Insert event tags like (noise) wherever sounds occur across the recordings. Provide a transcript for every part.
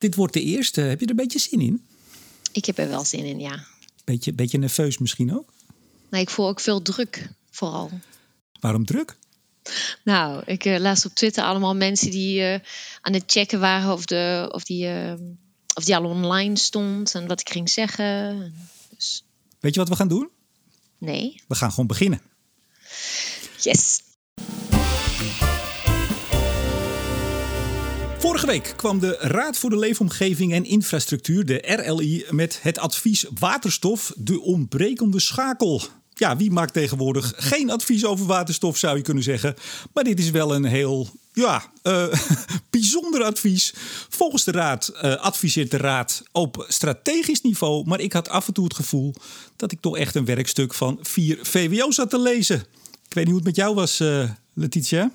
Dit wordt de eerste. Heb je er een beetje zin in? Ik heb er wel zin in, ja. Beetje, beetje nerveus misschien ook? Nee, ik voel ook veel druk, vooral. Waarom druk? Nou, ik uh, laatst op Twitter allemaal mensen die uh, aan het checken waren of, de, of, die, uh, of die al online stond en wat ik ging zeggen. Dus... Weet je wat we gaan doen? Nee. We gaan gewoon beginnen. Yes. Vorige week kwam de Raad voor de Leefomgeving en Infrastructuur, de RLI, met het advies waterstof, de ontbrekende schakel. Ja, wie maakt tegenwoordig geen advies over waterstof, zou je kunnen zeggen. Maar dit is wel een heel ja, uh, (laughs) bijzonder advies. Volgens de Raad uh, adviseert de Raad op strategisch niveau. Maar ik had af en toe het gevoel dat ik toch echt een werkstuk van vier VWO's had te lezen. Ik weet niet hoe het met jou was, uh, Letitia.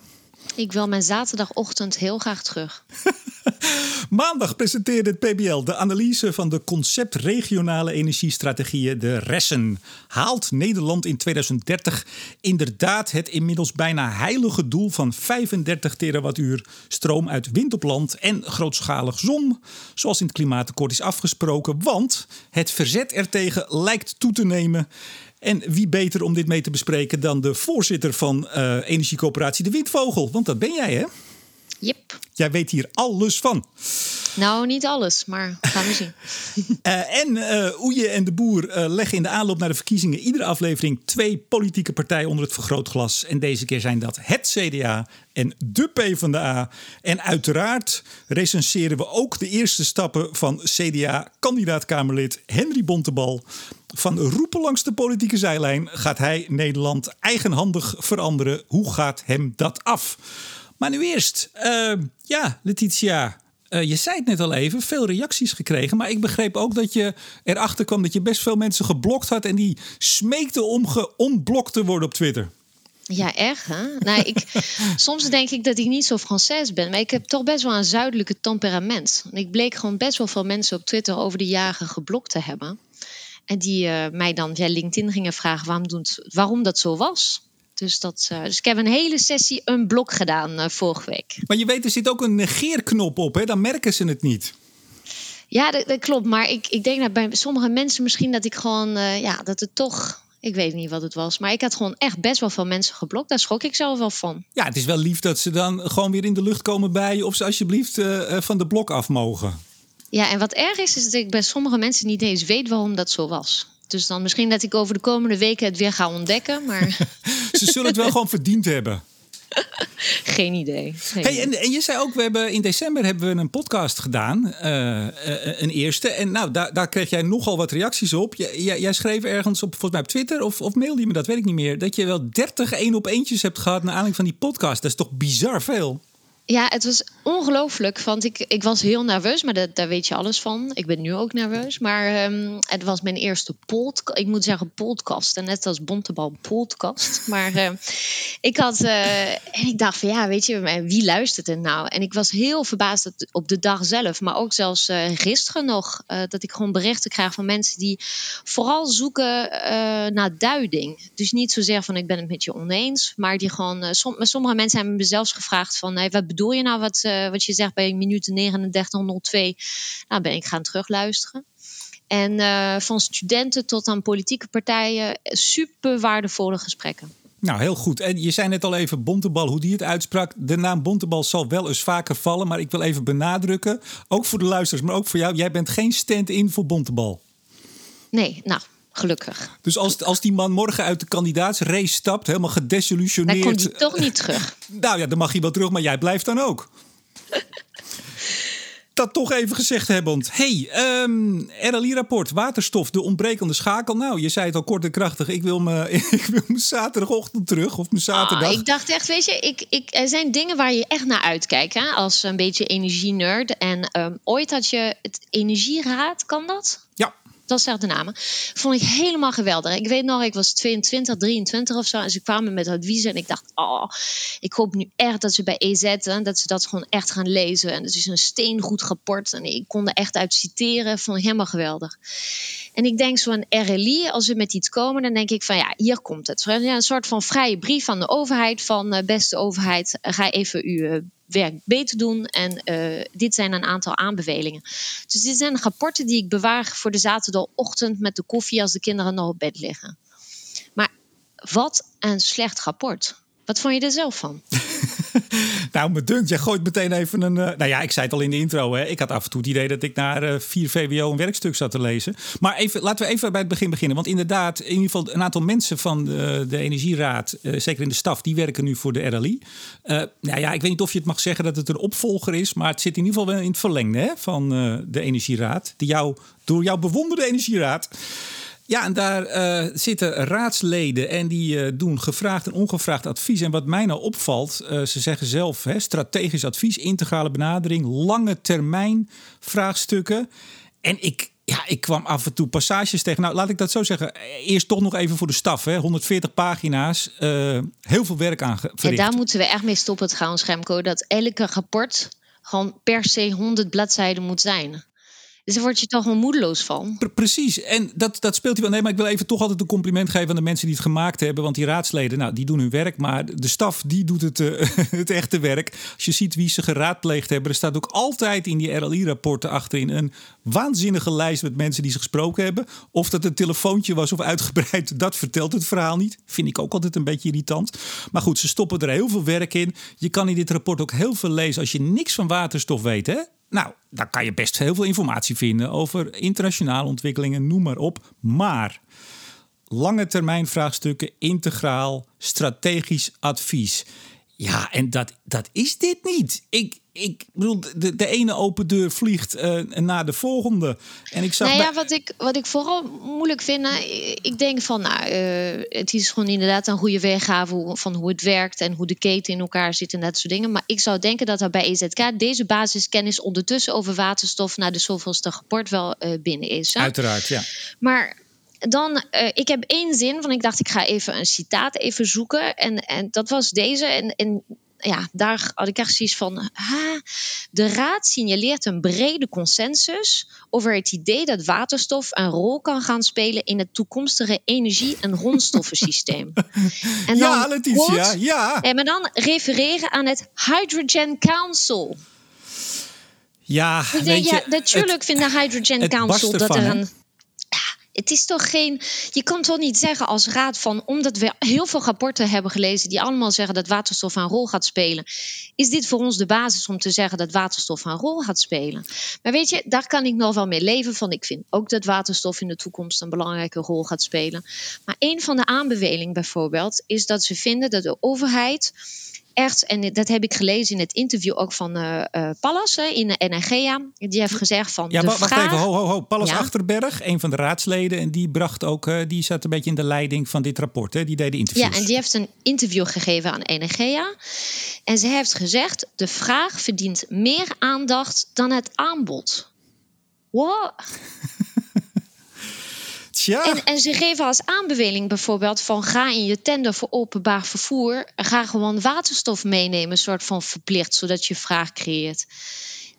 Ik wil mijn zaterdagochtend heel graag terug. (laughs) Maandag presenteerde het PBL de analyse van de concept regionale energiestrategieën, de RESSEN. Haalt Nederland in 2030 inderdaad het inmiddels bijna heilige doel van 35 terawattuur stroom uit wind op land en grootschalig zon, zoals in het klimaatakkoord is afgesproken? Want het verzet ertegen lijkt toe te nemen. En wie beter om dit mee te bespreken dan de voorzitter van uh, Energiecoöperatie De Windvogel? Want dat ben jij, hè? Yep. Jij weet hier alles van. Nou, niet alles, maar gaan we zien. uh, (laughs) en uh, Oeje en de Boer uh, leggen in de aanloop naar de verkiezingen iedere aflevering twee politieke partijen onder het vergrootglas. En deze keer zijn dat het CDA en de PvdA. En uiteraard recenseren we ook de eerste stappen van CDA-kandidaat-Kamerlid Henry Bontebal. Van roepen langs de politieke zijlijn gaat hij Nederland eigenhandig veranderen. Hoe gaat hem dat af? Maar nu eerst, uh, ja, Letitia. Uh, je zei het net al even, veel reacties gekregen. Maar ik begreep ook dat je erachter kwam dat je best veel mensen geblokt had. En die smeekten om geontblokt te worden op Twitter. Ja, erg hè? Nou, ik, (laughs) soms denk ik dat ik niet zo Française ben, maar ik heb toch best wel een zuidelijke temperament. Ik bleek gewoon best wel veel mensen op Twitter over de jaren geblokt te hebben. En die uh, mij dan via LinkedIn gingen vragen waarom, doet, waarom dat zo was. Dus, dat, uh, dus ik heb een hele sessie een blok gedaan uh, vorige week. Maar je weet, er zit ook een negeerknop op, hè? dan merken ze het niet. Ja, dat, dat klopt. Maar ik, ik denk dat bij sommige mensen misschien dat ik gewoon, uh, ja, dat het toch. Ik weet niet wat het was. Maar ik had gewoon echt best wel veel mensen geblokt. Daar schrok ik zelf wel van. Ja, het is wel lief dat ze dan gewoon weer in de lucht komen bij je. Of ze alsjeblieft van de blok af mogen. Ja, en wat erg is, is dat ik bij sommige mensen niet eens weet waarom dat zo was. Dus dan misschien dat ik over de komende weken het weer ga ontdekken. Maar... (laughs) Ze zullen het wel gewoon verdiend hebben. (laughs) Geen idee. Geen hey, en, en je zei ook, we hebben in december hebben we een podcast gedaan. Uh, uh, een eerste. En nou, daar, daar kreeg jij nogal wat reacties op. Jij, jij, jij, schreef ergens op, volgens mij op Twitter, of, of mailde je me, dat weet ik niet meer. Dat je wel 30 één op eentjes hebt gehad naar aanleiding van die podcast. Dat is toch bizar veel? Ja, het was ongelooflijk. Want ik, ik was heel nerveus, maar dat, daar weet je alles van. Ik ben nu ook nerveus. Maar um, het was mijn eerste podcast. Ik moet zeggen podcast. En net als Bontebal podcast. Maar uh, ik had... Uh, en ik dacht van ja, weet je, wie luistert het nou? En ik was heel verbaasd op de dag zelf. Maar ook zelfs uh, gisteren nog. dat ik gewoon berichten krijg van mensen die vooral zoeken naar duiding. Dus niet zozeer van ik ben het met je oneens. Maar die gewoon... Som, sommige mensen hebben me zelfs gevraagd van... Hey, wat bedoel je nou wat, uh, wat je zegt bij minuut 3902? Nou, ben ik gaan terugluisteren. En uh, van studenten tot aan politieke partijen, super waardevolle gesprekken. Nou, heel goed. En je zei net al even Bontebal, hoe die het uitsprak. De naam Bontebal zal wel eens vaker vallen, maar ik wil even benadrukken, ook voor de luisteraars, maar ook voor jou. Jij bent geen stand-in voor Bontebal. Nee, nou, Gelukkig. Dus als, als die man morgen uit de kandidaatsrace stapt, helemaal gedesillusioneerd. Dan komt hij toch niet terug. (laughs) Nou ja, dan mag hij wel terug, maar jij blijft dan ook. (laughs) dat toch even gezegd hebbend. hey, um, RLI-rapport, waterstof, de ontbrekende schakel. Nou, je zei het al kort en krachtig. Ik wil me, (laughs) ik wil me zaterdagochtend terug of mijn zaterdag. Oh, ik dacht echt, weet je, ik, ik, er zijn dingen waar je echt naar uitkijkt. Hè? Als een beetje energie-nerd. En um, ooit had je het Energieraad, kan dat? Ja dat zijn de namen. Vond ik helemaal geweldig. Ik weet nog, ik was 22, 23 of zo. En ze kwamen met adviezen. En ik dacht, oh, ik hoop nu echt dat ze bij EZ, dat ze dat gewoon echt gaan lezen. En het is een steengoed rapport. En ik kon er echt uit citeren. Vond ik helemaal geweldig. En ik denk zo'n RLI, als we met iets komen, dan denk ik van ja, hier komt het. Ja, een soort van vrije brief van de overheid van uh, beste overheid, uh, ga even uw uh, werk beter doen. En dit zijn een aantal aanbevelingen. Dus dit zijn rapporten die ik bewaar voor de zaterdagochtend met de koffie als de kinderen nog op bed liggen. Maar wat een slecht rapport. Wat vond je er zelf van? (laughs) (laughs) nou, me dunkt, jij gooit meteen even een. Uh, nou ja, ik zei het al in de intro. Hè. Ik had af en toe het idee dat ik naar uh, 4 VWO een werkstuk zat te lezen. Maar even, laten we even bij het begin beginnen. Want inderdaad, in ieder geval een aantal mensen van de, de Energieraad, uh, zeker in de staf, die werken nu voor de RLI. nou ja, ik weet niet of je het mag zeggen dat het een opvolger is. Maar het zit in ieder geval wel in het verlengde hè, van de Energieraad. Die jou, door jouw bewonderde Energieraad. Ja, en daar uh, zitten raadsleden en die uh, doen gevraagd en ongevraagd advies. En wat mij nou opvalt, uh, ze zeggen zelf hè, strategisch advies, integrale benadering, lange termijn vraagstukken. En ik, ja, ik kwam af en toe passages tegen. Nou, laat ik dat zo zeggen. Eerst toch nog even voor de staf. Hè. 140 pagina's, heel veel werk aan verricht. Ja, daar moeten we echt mee stoppen trouwens, Remco. Dat elke rapport gewoon per se 100 bladzijden moet zijn. Dus daar word je toch wel moedeloos van. precies. En dat, dat speelt hij wel. Nee, maar ik wil even toch altijd een compliment geven aan de mensen die het gemaakt hebben. Want die raadsleden, nou, die doen hun werk. Maar de staf, die doet het, uh, (laughs) het echte werk. Als je ziet wie ze geraadpleegd hebben. Er staat ook altijd in die RLI-rapporten achterin een waanzinnige lijst met mensen die ze gesproken hebben. Of dat een telefoontje was of uitgebreid, (laughs) dat vertelt het verhaal niet. Vind ik ook altijd een beetje irritant. Maar goed, ze stoppen er heel veel werk in. Je kan in dit rapport ook heel veel lezen als je niks van waterstof weet. Hè? Nou, daar kan je best heel veel informatie vinden over internationale ontwikkelingen, noem maar op. Maar lange termijn vraagstukken, integraal, strategisch advies. Ja, en dat, dat is dit niet. Ik, ik bedoel, de, de ene open deur vliegt uh, naar de volgende. En ik zag nou ja, wat, ik, wat ik vooral moeilijk vind, nou, ik denk van, nou, uh, het is gewoon inderdaad een goede weergave van hoe het werkt en hoe de keten in elkaar zit en dat soort dingen. Maar ik zou denken dat er bij EZK deze basiskennis ondertussen over waterstof naar de zoveelste rapport wel uh, binnen is. Hè? Uiteraard, ja. Maar dan, uh, ik heb één zin van, ik dacht ik ga even een citaat even zoeken. En, en dat was deze. En, en ja, daar had ik echt zoiets van. Ha, de Raad signaleert een brede consensus over het idee dat waterstof een rol kan gaan spelen in het toekomstige energie- en grondstoffensysteem. (laughs) en dan ja, Letitia, ja. En maar dan refereren aan het Hydrogen Council. Ja, ik denk, ja, natuurlijk vindt de Hydrogen Council dat er een het is toch geen. Je kan toch niet zeggen als raad van. Omdat we heel veel rapporten hebben gelezen. die allemaal zeggen dat waterstof een rol gaat spelen. Is dit voor ons de basis om te zeggen dat waterstof een rol gaat spelen? Maar weet je, daar kan ik nog wel mee leven. Van ik vind ook dat waterstof in de toekomst een belangrijke rol gaat spelen. Maar een van de aanbevelingen bijvoorbeeld. is dat ze vinden dat de overheid echt, en dat heb ik gelezen in het interview ook van uh, uh, Pallas hè, in de NRGA. Die heeft gezegd van. Ja, de wacht vraag... even, ho, ho, ho. Pallas ja. Achterberg, een van de raadsleden, en die bracht ook, die zat een beetje in de leiding van dit rapport. Hè? Die deed de interviews. Ja, en die heeft een interview gegeven aan NRGA. En ze heeft gezegd: de vraag verdient meer aandacht dan het aanbod. Wow. En, en ze geven als aanbeveling bijvoorbeeld van ga in je tender voor openbaar vervoer, ga gewoon waterstof meenemen, een soort van verplicht, zodat je vraag creëert.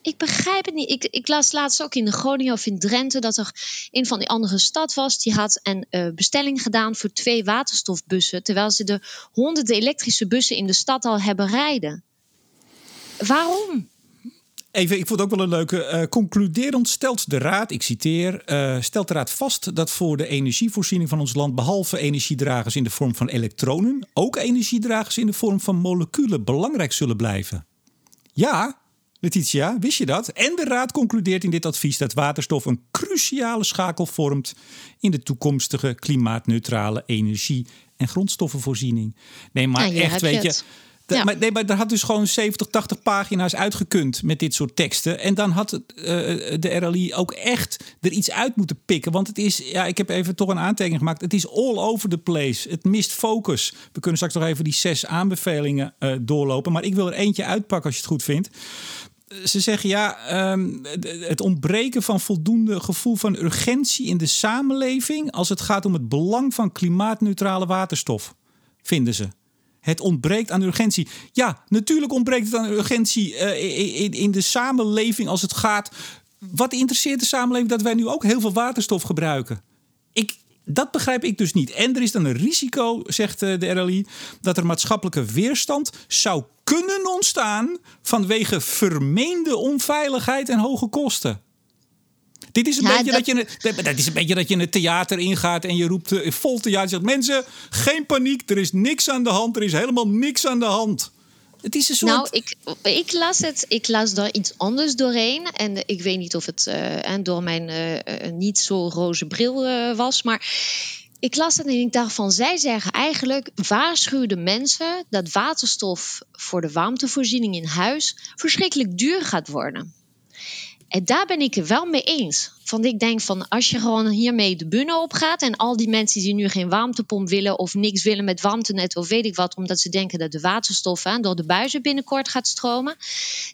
Ik begrijp het niet. Ik, ik las laatst ook in Groningen of in Drenthe dat er een van die andere stad was. Die had een uh, bestelling gedaan voor twee waterstofbussen. Terwijl ze de honderden elektrische bussen in de stad al hebben rijden. Waarom? Even, ik vond het ook wel een leuke. Uh, concluderend stelt de Raad, ik citeer, uh, stelt de Raad vast dat voor de energievoorziening van ons land, behalve energiedragers in de vorm van elektronen, ook energiedragers in de vorm van moleculen belangrijk zullen blijven. Ja, Letitia, wist je dat? En de Raad concludeert in dit advies dat waterstof een cruciale schakel vormt in de toekomstige klimaatneutrale energie- en grondstoffenvoorziening. Nee, maar ja, echt, weet je. Het. Ja. Maar, nee, maar daar had dus gewoon 70, 80 pagina's uitgekund met dit soort teksten. En dan had het, uh, de RLI ook echt er iets uit moeten pikken. Want het is, ja, ik heb even toch een aantekening gemaakt. Het is all over the place. Het mist focus. We kunnen straks nog even die zes aanbevelingen uh, doorlopen. Maar ik wil er eentje uitpakken als je het goed vindt. Ze zeggen ja, um, het ontbreken van voldoende gevoel van urgentie in de samenleving. als het gaat om het belang van klimaatneutrale waterstof, vinden ze. Het ontbreekt aan urgentie. Ja, natuurlijk ontbreekt het aan urgentie uh, in, in, de samenleving als het gaat wat interesseert de samenleving dat wij nu ook heel veel waterstof gebruiken? Ik, dat begrijp ik dus niet. En er is dan een risico, zegt eh, de RLI, dat er maatschappelijke weerstand zou kunnen ontstaan vanwege vermeende onveiligheid en hoge kosten. Dit is een, beetje dat... je, dat is een beetje dat je in het theater ingaat en je roept uh, vol theater. Zegt, mensen, geen paniek, er is niks aan de hand. Er is helemaal niks aan de hand. Het is een soort... Nou, ik, ik las het. Ik las daar iets anders doorheen. En ik weet niet of het uh, door mijn uh, niet zo roze bril was. Maar ik las het en ik dacht van... Zij zeggen eigenlijk, waarschuwen mensen... dat waterstof voor de warmtevoorziening in huis... verschrikkelijk duur gaat worden. En daar ben ik het wel mee eens. Want ik denk van als je gewoon hiermee de bühne op gaat en al die mensen die nu geen warmtepomp willen of niks willen met warmtenet of weet ik wat, omdat ze denken dat de waterstof hè, door de buizen binnenkort gaat stromen,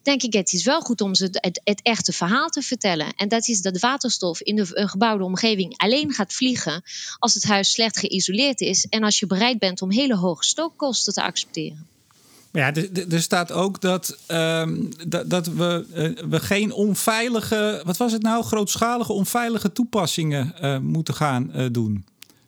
denk ik het is wel goed om ze het, echte verhaal te vertellen. En dat is dat waterstof in de een gebouwde omgeving alleen gaat vliegen als het huis slecht geïsoleerd is en als je bereid bent om hele hoge stookkosten te accepteren. Ja, er, staat ook dat, ehm, dat, dat we, uh, we geen onveilige, wat was het nou, grootschalige onveilige toepassingen uh, moeten gaan uh, doen.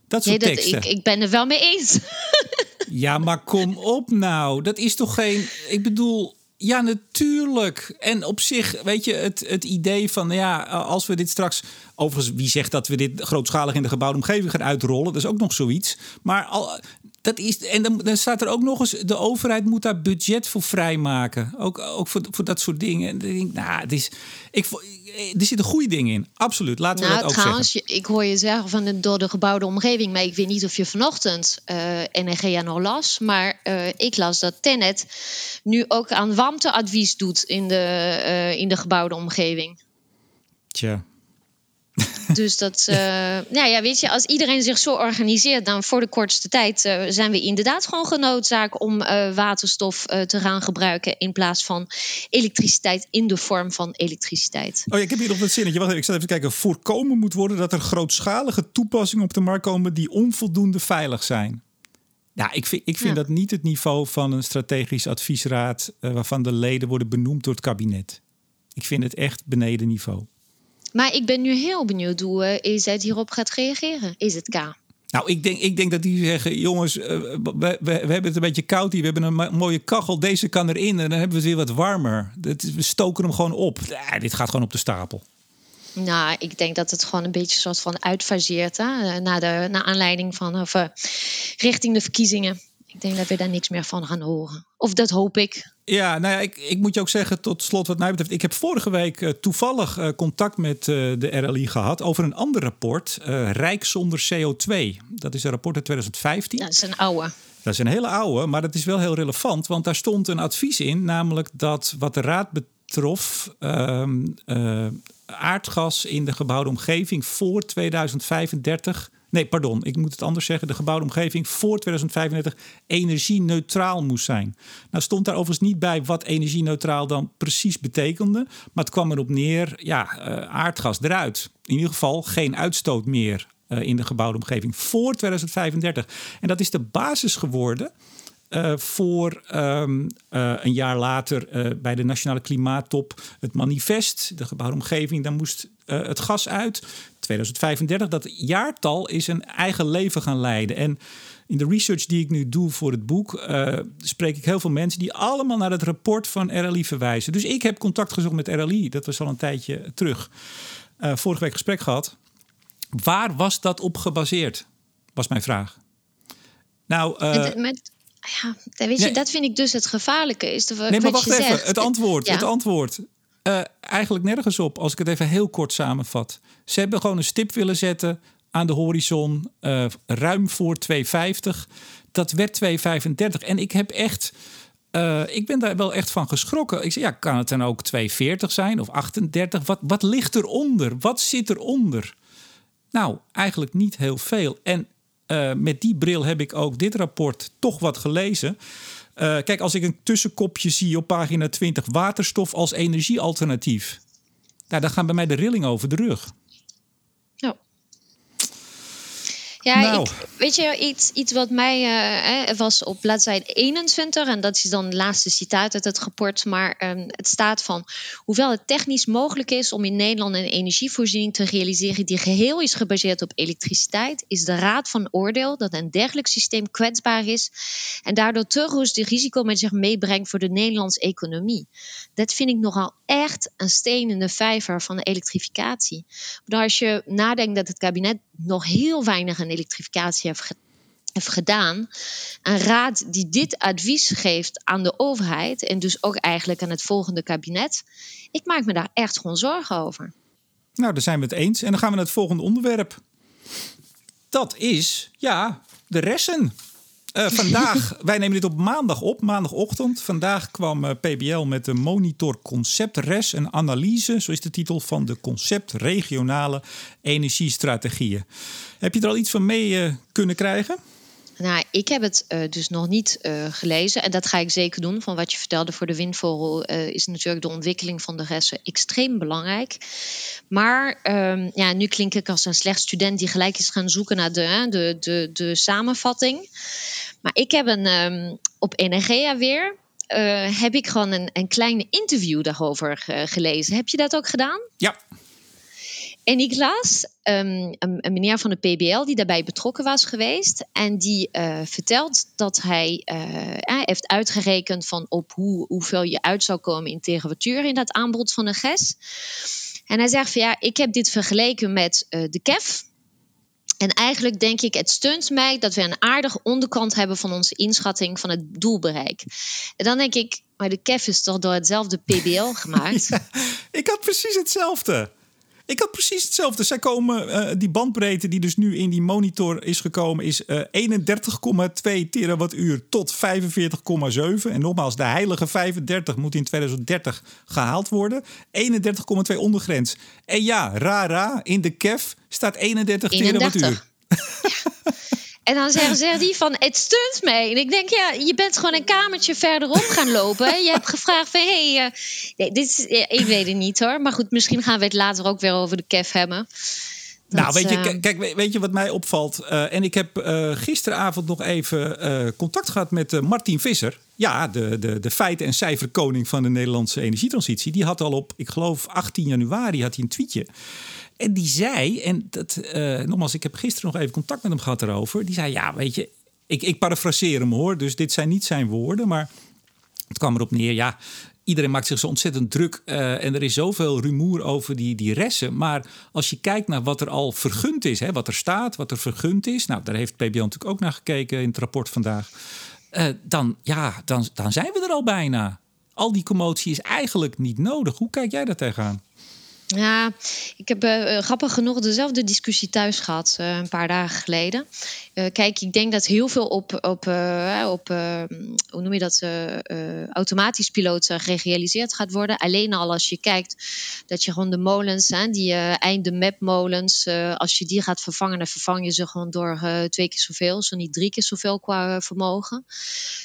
Dat soort nee, dat, teksten. Ik, ik ben er wel mee eens. (laughs) ja, maar kom op nou. Dat is toch geen. Ik bedoel. Ja, natuurlijk. En op zich, weet je, het, het idee van, ja, als we dit straks. Overigens, wie zegt dat we dit grootschalig in de gebouwde omgeving gaan uitrollen? Dat is ook nog zoiets. Maar al, dat is, en dan, dan, staat er ook nog eens: de overheid moet daar budget voor vrijmaken. Ook, ook voor, voor dat soort dingen. En ik denk, nou, het is, ik, er zitten goede dingen in. Absoluut. Laten we nou, dat ook trouwens, zeggen. Ik hoor je zeggen van de, door de gebouwde omgeving. Maar ik weet niet of je vanochtend uh, eh, NRGA nog las. Maar uh, ik las dat Tenet nu ook aan warmteadvies doet in de, uh, in de gebouwde omgeving. Tja, (laughs) dus dat, uh, nou ja, weet je, als iedereen zich zo organiseert, dan voor de kortste tijd uh, zijn we inderdaad gewoon genoodzaakt om uh, waterstof te gaan gebruiken in plaats van elektriciteit in de vorm van elektriciteit. Oh ja, ik heb hier nog een zinnetje. Wacht even, ik zal even kijken. Voorkomen moet worden dat er grootschalige toepassingen op de markt komen die onvoldoende veilig zijn. Nou, ik vind, ik vind dat niet het niveau van een strategisch adviesraad waarvan de leden worden benoemd door het kabinet. Ik vind het echt beneden niveau. Maar ik ben nu heel benieuwd hoe EZ hierop gaat reageren. Is het K? Nou, ik denk, ik denk dat die zeggen: jongens, uh, we, we, we, hebben het een beetje koud hier. We hebben een mooie kachel. Deze kan erin. En dan hebben we het weer wat warmer. we stoken hem gewoon op. Ja, dit gaat gewoon op de stapel. Nou, ik denk dat het gewoon een beetje soort van uitfaseert. Hè? Na, de, na aanleiding van of, uh, richting de verkiezingen. Ik denk dat we daar niks meer van gaan horen. Of dat hoop ik. Ja, nou ja, ik, ik moet je ook zeggen, tot slot wat mij betreft. Ik heb vorige week uh, toevallig uh, contact met uh, de RLI gehad over een ander rapport. Rijk zonder CO2. Dat is een rapport uit 2015. Dat is een oude. Dat is een hele oude, maar dat is wel heel relevant. Want daar stond een advies in, namelijk dat wat de raad betrof... Ehm, aardgas in de gebouwde omgeving voor 2035 Nee, pardon, ik moet het anders zeggen. De gebouwde omgeving voor 2035 energie-neutraal moest zijn. Nou stond daar overigens niet bij wat energie-neutraal dan precies betekende. Maar het kwam erop neer, ja, uh, aardgas eruit. In ieder geval geen uitstoot meer uh, in de gebouwde omgeving voor 2035. En dat is de basis geworden uh, voor um, uh, een jaar later uh, bij de Nationale Klimaattop het manifest, de gebouwde omgeving, daar moest het gas uit. 2035, dat jaartal is een eigen leven gaan leiden. En in de research die ik nu doe voor het boek, spreek ik heel veel mensen die allemaal naar het rapport van RLI verwijzen. Dus ik heb contact gezocht met RLI, dat was al een tijdje terug. vorige week gesprek gehad. Waar was dat op gebaseerd? Was mijn vraag. Nou, ja, weet je, dat vind ik dus het gevaarlijke. Is de, nee, maar wacht even. Het antwoord. Het antwoord. Uh, eigenlijk nergens op, als ik het even heel kort samenvat. Ze hebben gewoon een stip willen zetten aan de horizon, uh, ruim voor 250. Dat werd 235. En ik heb echt. Uh, ik ben daar wel echt van geschrokken. Ik zei, ja, kan het dan ook 240 zijn of 38? Wat, wat ligt eronder? Wat zit eronder? Nou, eigenlijk niet heel veel. En uh, met die bril heb ik ook dit rapport toch wat gelezen. Uh, kijk, als ik een tussenkopje zie op pagina 20, waterstof als energiealternatief. Nou, dan gaan bij mij de rilling over de rug. Ja. Nou. ik, weet je, iets, iets wat mij uh, was op bladzijde 21, en dat is dan het laatste citaat uit het rapport, maar um, het staat van, hoewel het technisch mogelijk is om in Nederland een energievoorziening te realiseren die geheel is gebaseerd op elektriciteit, is de Raad van Oordeel dat een dergelijk systeem kwetsbaar is en daardoor te groot risico met zich meebrengt voor de Nederlandse economie. Dat vind ik nogal echt een steen in de vijver van de elektrificatie. Maar als je nadenkt dat het kabinet nog heel weinig aan elektrificatie heeft, gedaan. Een raad die dit advies geeft aan de overheid en dus ook eigenlijk aan het volgende kabinet. Ik maak me daar echt gewoon zorgen over. Nou, daar zijn we het eens. En dan gaan we naar het volgende onderwerp. Dat is, ja, de ressen. Uh, vandaag, (laughs) wij nemen dit op maandag op, maandagochtend. Vandaag kwam eh, PBL met de Monitor Concept Res, een analyse, zo is de titel van de concept regionale energiestrategieën. Heb je er al iets van mee uh, kunnen krijgen? Nou, ik heb het uh, dus nog niet uh, gelezen. En dat ga ik zeker doen. Van wat je vertelde voor de windvogel uh, is natuurlijk de ontwikkeling van de resten extreem belangrijk. Maar um, ja, nu klink ik als een slecht student die gelijk is gaan zoeken naar de, de, de, de samenvatting. Maar ik heb een um, op Energia weer. heb ik gewoon een, een kleine interview daarover gelezen. Heb je dat ook gedaan? Ja. En ik las um, een, een, meneer van de PBL die daarbij betrokken was geweest. En die uh, vertelt dat hij uh, heeft uitgerekend van op hoe, hoeveel je uit zou komen in temperatuur in dat aanbod van de GES. En hij zegt van ja, ik heb dit vergeleken met uh, de KEF. En eigenlijk denk ik, het steunt mij dat we een aardige onderkant hebben van onze inschatting van het doelbereik. En dan denk ik, maar de KEF is toch door hetzelfde PBL (laughs) gemaakt? ja, ik had precies hetzelfde. Ik had precies hetzelfde. Zij komen, uh, die bandbreedte die dus nu in die monitor is gekomen, is uh, eh, 31,2 terawattuur tot 45,7. En nogmaals, de heilige 35 moet in 2030 gehaald worden. 31,2 ondergrens. En ja, rara, in de KEF staat 31, 31. terawattuur. (laughs) En dan zeggen ze die van, het steunt mij. En ik denk, ja, je bent gewoon een kamertje verderop gaan lopen. Je hebt gevraagd van, hé, hey, uh, nee, dit is, ik weet het niet hoor. Maar goed, misschien gaan we het later ook weer over de KEF hebben. nou, weet je, uh, kijk, weet je wat mij opvalt? Uh, en ik heb gisteravond nog even contact gehad met Martin Visser. Ja, de, de, de feiten- en cijferkoning van de Nederlandse energietransitie. Die had al op, ik geloof, 18 januari had hij een tweetje. En die zei, en dat, uh, nogmaals, ik heb gisteren nog even contact met hem gehad erover. Die zei, ja, weet je, ik, ik parafraseer hem hoor, dus dit zijn niet zijn woorden. Maar het kwam erop neer, ja, iedereen maakt zich zo ontzettend druk. Uh, en er is zoveel rumoer over die, die ressen. Maar als je kijkt naar wat er al vergund is, hè, wat er staat, wat er vergund is. Nou, daar heeft PBL natuurlijk ook naar gekeken in het rapport vandaag. Uh, dan, ja, dan, dan zijn we er al bijna. Al die commotie is eigenlijk niet nodig. Hoe kijk jij daar tegenaan? Ja, ik heb uh, grappig genoeg dezelfde discussie thuis gehad uh, een paar dagen geleden. Kijk, ik denk dat heel veel op, op, op hoe noem je dat, automatisch piloten gerealiseerd gaat worden. Alleen al als je kijkt dat je gewoon de molens, hè, die einde map molens, als je die gaat vervangen, dan vervang je ze gewoon door twee keer zoveel, zo niet drie keer zoveel qua vermogen.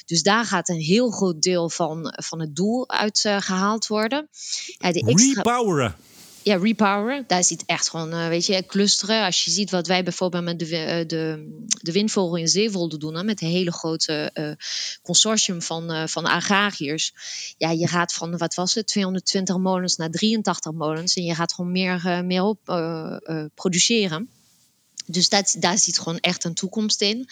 Dus daar gaat een heel groot deel van, van het doel uit gehaald worden. De. Repoweren ja, repoweren. Daar zit echt gewoon, uh, weet je, clusteren. Als je ziet wat wij bijvoorbeeld met de, uh, de, de windvogel in Zeewolde doen, hè, met een hele grote uh, consortium van, van agrariërs. Ja, je gaat van, wat was het, 220 molens naar 83 molens. En je gaat gewoon meer, meer op produceren. Dus dat, daar zit gewoon echt een toekomst in.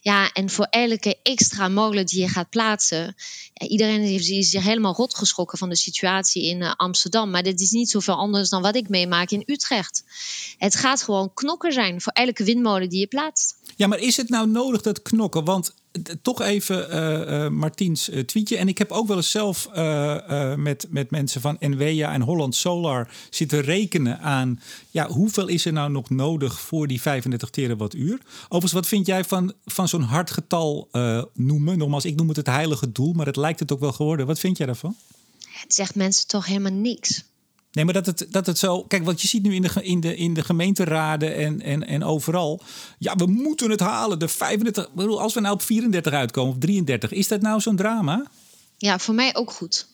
Ja, en voor elke extra molen die je gaat plaatsen. Iedereen is zich helemaal rot geschrokken van de situatie in uh, Amsterdam. Maar dit is niet zoveel anders dan wat ik meemaak in Utrecht. Het gaat gewoon knokken zijn voor elke windmolen die je plaatst. Ja, maar is het nou nodig dat knokken? Want toch even uh, uh, Martiens uh, tweetje. En ik heb ook wel eens zelf met, met mensen van NWEA en Holland Solar zitten rekenen aan... Ja, hoeveel is er nou nog nodig voor die 35 terawattuur? Overigens, wat vind jij van, van zo'n hard getal noemen? Nogmaals, ik noem het het heilige doel, maar het lijkt het ook wel geworden. Wat vind jij daarvan? Het zegt mensen toch helemaal niks. Nee, maar dat het, dat het zo. Kijk, wat je ziet nu in de, in de, in de gemeenteraden en, en, en overal. Ja, we moeten het halen. De 35. Ik bedoel, als we nou op 34 uitkomen of 33, is dat nou zo'n drama? Ja, voor mij ook goed.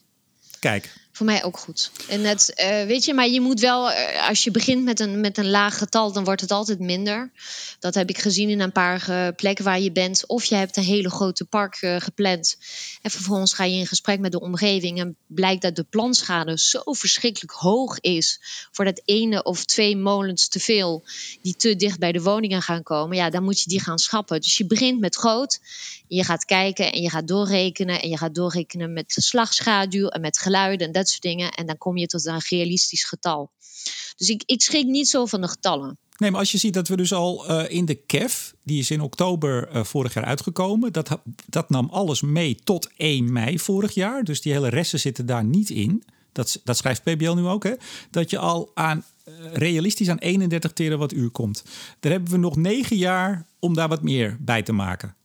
Kijk. Voor mij ook goed. En het, uh, weet je, maar je moet wel, uh, als je begint met een, met een laag getal, dan wordt het altijd minder. Dat heb ik gezien in een paar uh, plekken waar je bent. Of je hebt een hele grote park gepland. En vervolgens ga je in gesprek met de omgeving. En blijkt dat de planschade zo verschrikkelijk hoog is. Voor dat ene of twee molens te veel. Die te dicht bij de woningen gaan komen. Ja, dan moet je die gaan schappen. Dus je begint met groot. Je gaat kijken en je gaat doorrekenen. En je gaat doorrekenen met slagschaduw en met geluiden en dat soort dingen. En dan kom je tot een realistisch getal. Dus ik, ik schrik niet zo van de getallen. Nee, maar als je ziet dat we dus al uh, in de KEF, die is in oktober uh, vorig jaar uitgekomen, dat, dat nam alles mee tot 1 mei vorig jaar. Dus die hele resten zitten daar niet in. Dat, dat schrijft PBL nu ook, hè? Dat je al aan uh, realistisch aan 31 terawattuur komt. Daar hebben we nog negen jaar om daar wat meer bij te maken.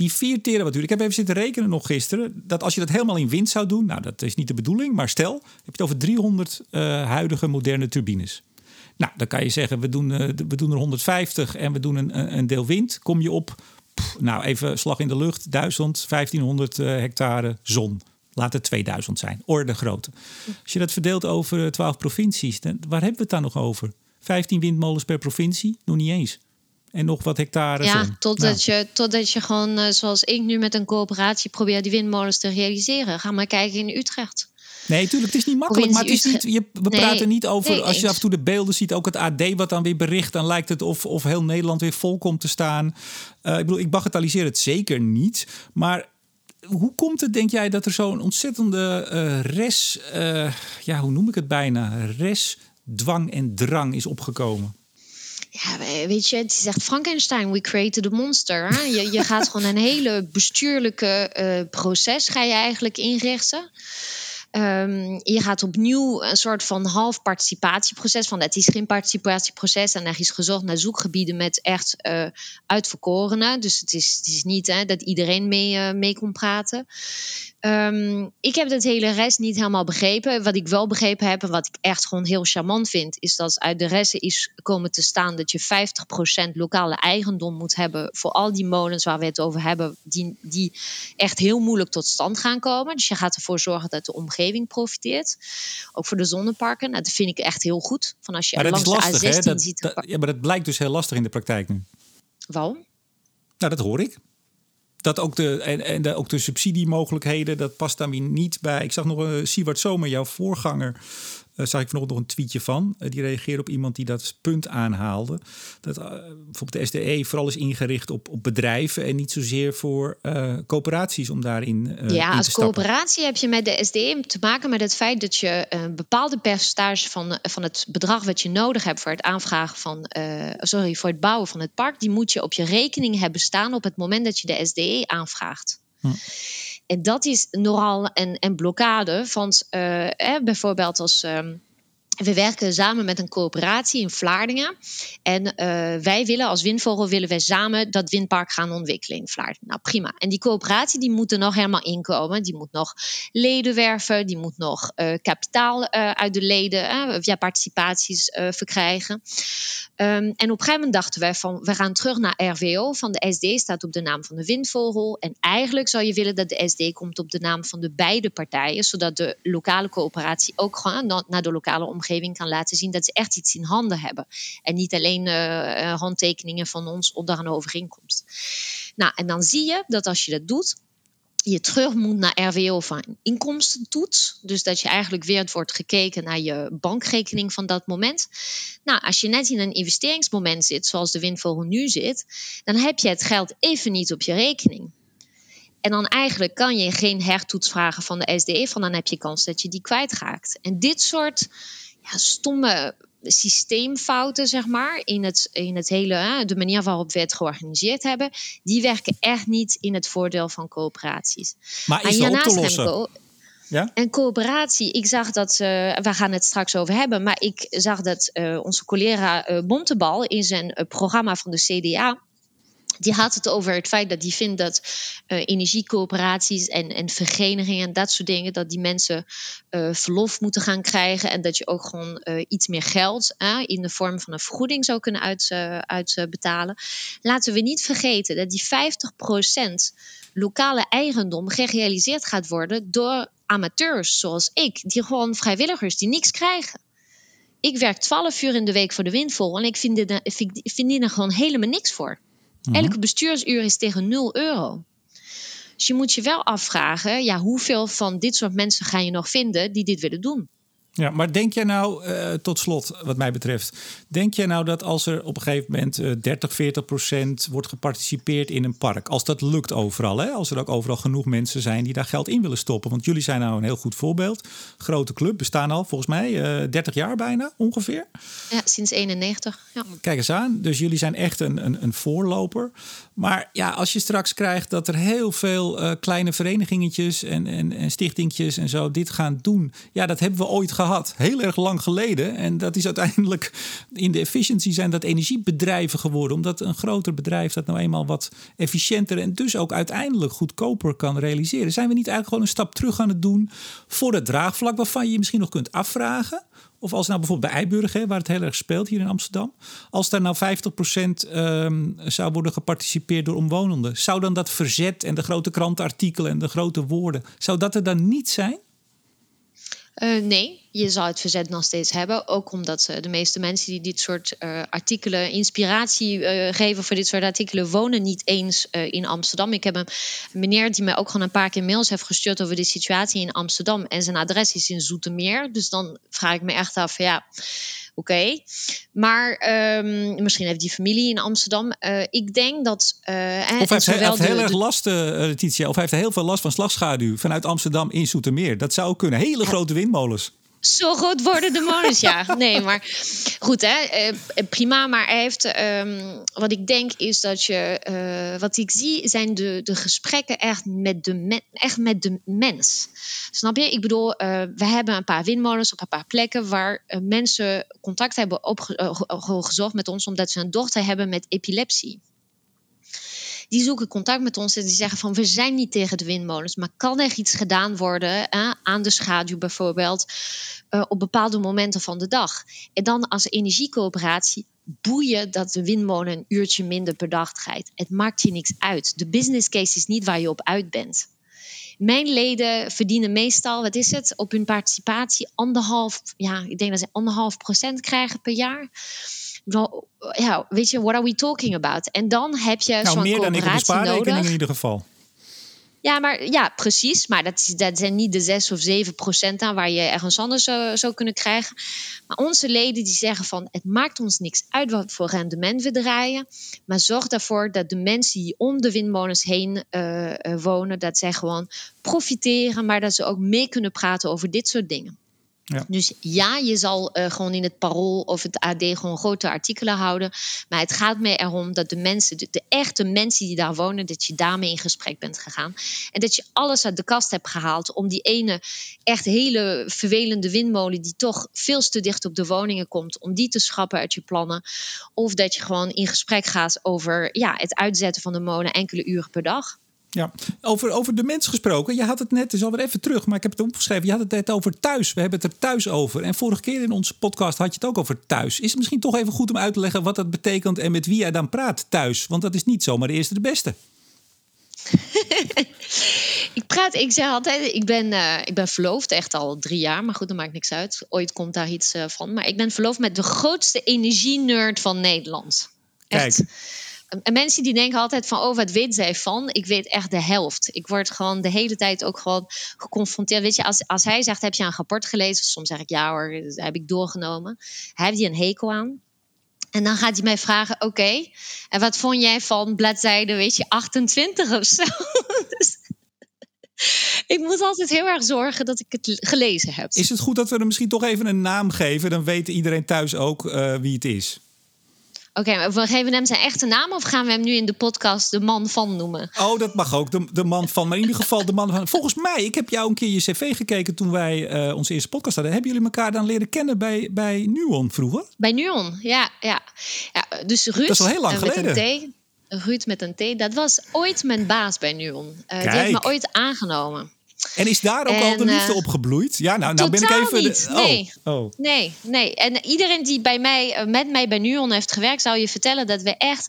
Die 4 terawattuur, ik heb even zitten rekenen nog gisteren, dat als je dat helemaal in wind zou doen, nou dat is niet de bedoeling, maar stel, heb je het over 300 uh, huidige moderne turbines. Nou, dan kan je zeggen, we doen, uh, we doen er 150 en we doen een, een deel wind. Kom je op, nou even slag in de lucht, 1000, 1500 uh, hectare zon. Laat het 2000 zijn, orde grootte. Als je dat verdeelt over 12 provincies, dan, waar hebben we het dan nog over? 15 windmolens per provincie? Nog niet eens en nog wat hectare. Ja, totdat, Nou, je, totdat je gewoon, uh, zoals ik nu met een coöperatie, probeer die windmolens te realiseren. Ga maar kijken in Utrecht. Nee, tuurlijk, het is niet makkelijk. Maar het is niet, je, we Nee, praten niet over. nee, als je eens. af en toe de beelden ziet, ook het AD wat dan weer bericht, dan lijkt het of, of heel Nederland weer vol komt te staan. Eh, ik bedoel, ik bagatelliseer het zeker niet. Maar hoe komt het, denk jij, dat er zo'n ontzettende eh res, eh, ja, hoe noem ik het bijna? Res, dwang en drang is opgekomen? Ja, weet je, het is echt Frankenstein, we created a monster. Hè? Je, je gaat gewoon een hele bestuurlijke eh, proces ga je eigenlijk inrichten. Um, je gaat opnieuw een soort van half participatieproces. Van het is geen participatieproces en er is gezocht naar zoekgebieden met echt uh, uitverkorenen. Dus het is, het is niet hè, dat iedereen mee, uh, mee kon praten. Um, ik heb dat hele rest niet helemaal begrepen. Wat ik wel begrepen heb en wat ik echt gewoon heel charmant vind, is dat uit de resten is komen te staan dat je 50% lokale eigendom moet hebben voor al die molens waar we het over hebben, die, die echt heel moeilijk tot stand gaan komen. Dus je gaat ervoor zorgen dat de omgeving profiteert. Ook voor de zonneparken. Nou, dat vind ik echt heel goed. Van als je Maar langs lastig, de A16 hè? Dat, ziet. dat- ja, maar dat blijkt dus heel lastig in de praktijk nu. Waarom? Nou, dat hoor ik. Dat ook de, en, en de, ook de subsidiemogelijkheden, dat past daar niet bij. Ik zag nog uh, Siewart Zomer, jouw voorganger, uh, zag ik vanochtend nog een tweetje van. Uh, die reageerde op iemand die dat punt aanhaalde. Dat uh, bijvoorbeeld de SDE vooral is ingericht op, op bedrijven en niet zozeer voor coöperaties om daarin Ja, in als te stappen. coöperatie heb je met de SDE te maken met het feit dat je een bepaalde percentage van, van het bedrag wat je nodig hebt voor het aanvragen van, sorry, voor het bouwen van het park, die moet je op je rekening hebben staan op het moment dat je de SDE aanvraagt. Hm. En dat is nogal een, blokkade. Want eh, bijvoorbeeld als. Um, we werken samen met een coöperatie in Vlaardingen. En uh, wij willen als Windvogel willen wij samen dat windpark gaan ontwikkelen in Vlaardingen. Nou prima. En die coöperatie die moet er nog helemaal inkomen. Die moet nog leden werven. Die moet nog uh, kapitaal uh, uit de leden via participaties verkrijgen. Um, en op een gegeven moment dachten wij van we gaan terug naar RWO. Van de SD staat op de naam van de Windvogel. En eigenlijk zou je willen dat de SD komt op de naam van de beide partijen. Zodat de lokale coöperatie ook gewoon naar de lokale omgeving kan laten zien dat ze echt iets in handen hebben. En niet alleen uh, handtekeningen van ons onder een overeenkomst. Nou, en dan zie je dat als je dat doet, je terug moet naar RWO van inkomstentoets. Dus dat je eigenlijk weer wordt gekeken naar je bankrekening van dat moment. Nou, als je net in een investeringsmoment zit, zoals de windvogel nu zit, dan heb je het geld even niet op je rekening. En dan eigenlijk kan je geen hertoets vragen van de SDE, van dan heb je kans dat je die kwijtraakt. En dit soort ja, stomme systeemfouten, zeg maar, in het, in het hele, hè, de manier waarop we het georganiseerd hebben, die werken echt niet in het voordeel van coöperaties. Maar is op te lossen? Ja? En coöperatie, ik zag dat, uh, we gaan het straks over hebben, maar ik zag dat uh, onze collega uh, Bontebal in zijn programma van de CDA die had het over het feit dat die vindt dat uh, energiecoöperaties en, en verenigingen en dat soort dingen, dat die mensen uh, verlof moeten gaan krijgen en dat je ook gewoon uh, iets meer geld in de vorm van een vergoeding zou kunnen uitbetalen. Uit, Laten we niet vergeten dat die 50% lokale eigendom gerealiseerd gaat worden door amateurs zoals ik, die gewoon vrijwilligers die niks krijgen. Ik werk 12 uur in de week voor de windvogel en ik vind dit, gewoon helemaal niks voor. Mm Elke bestuursuur is tegen 0 euro. Dus je moet je wel afvragen, ja, hoeveel van dit soort mensen ga je nog vinden die dit willen doen? Ja, maar denk jij nou, uh, tot slot, wat mij betreft, denk jij nou dat als er op een gegeven moment uh, 30, 40 procent wordt geparticipeerd in een park, als dat lukt overal, hè? als er ook overal genoeg mensen zijn die daar geld in willen stoppen? Want jullie zijn nou een heel goed voorbeeld. Grote club, bestaan al volgens mij uh, eh, 30 jaar bijna ongeveer. Ja, sinds 91. Ja. Kijk eens aan, dus jullie zijn echt een, een, een voorloper. Maar ja, als je straks krijgt dat er heel veel uh, kleine verenigingetjes en, en, en stichtingjes en zo dit gaan doen, ja, dat hebben we ooit gehad heel erg lang geleden. En dat is uiteindelijk in de efficiëntie zijn dat energiebedrijven geworden. Omdat een groter bedrijf dat nou eenmaal wat efficiënter en dus ook uiteindelijk goedkoper kan realiseren. Zijn we niet eigenlijk gewoon een stap terug aan het doen voor het draagvlak waarvan je je misschien nog kunt afvragen? Of als nou bijvoorbeeld bij Eiburg, hè, waar het heel erg speelt hier in Amsterdam. Als daar nou 50% um, ehm, zou worden geparticipeerd door omwonenden. Zou dan dat verzet en de grote krantenartikelen en de grote woorden. Zou dat er dan niet zijn? Uh, nee, je zal het verzet nog steeds hebben. Ook omdat uh, de meeste mensen die dit soort uh, artikelen inspiratie geven voor dit soort artikelen, wonen niet eens in Amsterdam. Ik heb een meneer die mij ook gewoon een paar keer mails heeft gestuurd over de situatie in Amsterdam. En zijn adres is in Zoetermeer. Dus dan vraag ik me echt af, ja Oké. Maar um, misschien heeft die familie in Amsterdam. Uh, ik denk dat. Uh, of heeft hij heeft heel erg last, uh, Letitia, of hij heeft heel veel last van slagschaduw vanuit Amsterdam in Zoetermeer. Dat zou kunnen. Hele grote windmolens. Zo groot worden de molens, ja. Nee, maar goed, hè. Eh, prima, maar hij heeft... Um, wat ik denk is dat je... Uh, wat ik zie zijn de, de gesprekken echt met de, echt met de mens. Snap je? Ik bedoel, uh, we hebben een paar windmolens op een paar plekken... waar mensen contact hebben opgezocht met ons... omdat ze een dochter hebben met epilepsie die zoeken contact met ons en die zeggen van we zijn niet tegen de windmolens, maar kan er iets gedaan worden eh, aan de schaduw bijvoorbeeld uh, op bepaalde momenten van de dag. En dan als energiecoöperatie boeien dat de windmolen een uurtje minder per dag draait. Het maakt je niks uit. De business case is niet waar je op uit bent. Mijn leden verdienen meestal, wat is het, op hun participatie anderhalf, ja, ik denk dat ze anderhalf procent krijgen per jaar ja, weet je, what are we talking about? En dan heb je nou, zo'n meer dan ik op spaarrekening in ieder geval. Ja, maar ja, precies. Maar dat, dat zijn niet de 6 of 7 procent aan waar je ergens anders zou, zou kunnen krijgen. Maar onze leden die zeggen van het maakt ons niks uit wat voor rendement we draaien. Maar zorg ervoor dat de mensen die om de windmolens heen uh, wonen, dat zij gewoon profiteren, maar dat ze ook mee kunnen praten over dit soort dingen. Ja. Dus ja, je zal uh, gewoon in het Parool of het AD gewoon grote artikelen houden. Maar het gaat mij erom dat de mensen, de, de, echte mensen die daar wonen, dat je daarmee in gesprek bent gegaan. En dat je alles uit de kast hebt gehaald om die ene echt hele vervelende windmolen, die toch veel te dicht op de woningen komt, om die te schrappen uit je plannen. Of dat je gewoon in gesprek gaat over ja, het uitzetten van de molen enkele uren per dag. Ja, over, over de mens gesproken. Je had het net, is alweer even terug, maar ik heb het opgeschreven. Je had het net over thuis. We hebben het er thuis over. En vorige keer in onze podcast had je het ook over thuis. Is het misschien toch even goed om uit te leggen wat dat betekent en met wie jij dan praat thuis? Want dat is niet zomaar de eerste de beste. (laughs) ik praat, ik zeg altijd, ik ben, uh, ik ben verloofd echt al drie jaar, maar goed, dat maakt niks uit. Ooit komt daar iets uh, van. Maar ik ben verloofd met de grootste energie-nerd van Nederland. Echt. Kijk. En mensen die denken altijd van, oh, wat weet zij van? Ik weet echt de helft. Ik word gewoon de hele tijd ook gewoon geconfronteerd. Weet je, als, als hij zegt, heb je een rapport gelezen? Soms zeg ik, ja hoor, heb ik doorgenomen. Hij heeft hij een hekel aan. En dan gaat hij mij vragen, oké, en wat vond jij van bladzijde, weet je, 28 of zo? (laughs) dus, ik moet altijd heel erg zorgen dat ik het gelezen heb. Is het goed dat we er misschien toch even een naam geven? Dan weet iedereen thuis ook uh, wie het is. Oké, maar we geven hem zijn echte naam of gaan we hem nu in de podcast de man van noemen? Oh, dat mag ook, de, de man van. Maar in ieder geval de man van. Volgens mij, ik heb jou een keer je cv gekeken toen wij uh, onze eerste podcast hadden. Hebben jullie elkaar dan leren kennen bij, bij Nuon vroeger? Bij Nuon, ja. ja. ja dus Ruud, dat is al heel lang geleden. Met een T, Ruud met een T, dat was ooit mijn baas bij Nuon. Uh, die heeft me ooit aangenomen. En is daar ook al de liefde uh, op gebloeid? Ja, nou, nou ben ik even. Niet. Oh. Nee. Oh. nee, nee. En iedereen die bij mij, eh, met mij bij Nuon heeft gewerkt, zou je vertellen dat we echt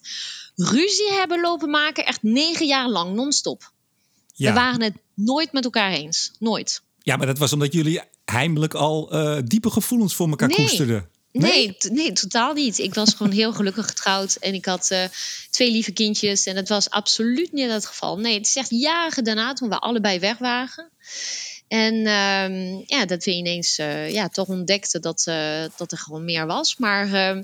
ruzie hebben lopen maken, echt negen jaar lang non-stop. Ja. We waren het nooit met elkaar eens. Nooit. Ja, maar dat was omdat jullie heimelijk al uh, diepe gevoelens voor elkaar koesterden. Nee? Nee, totaal niet. Ik was gewoon heel gelukkig getrouwd en ik had uh, twee lieve kindjes. En dat was absoluut niet het geval. Nee, het is echt jaren daarna toen we allebei weg waren. En uh, ja, dat we ineens uh, ja, toch ontdekten dat, dat er gewoon meer was. Maar ehm,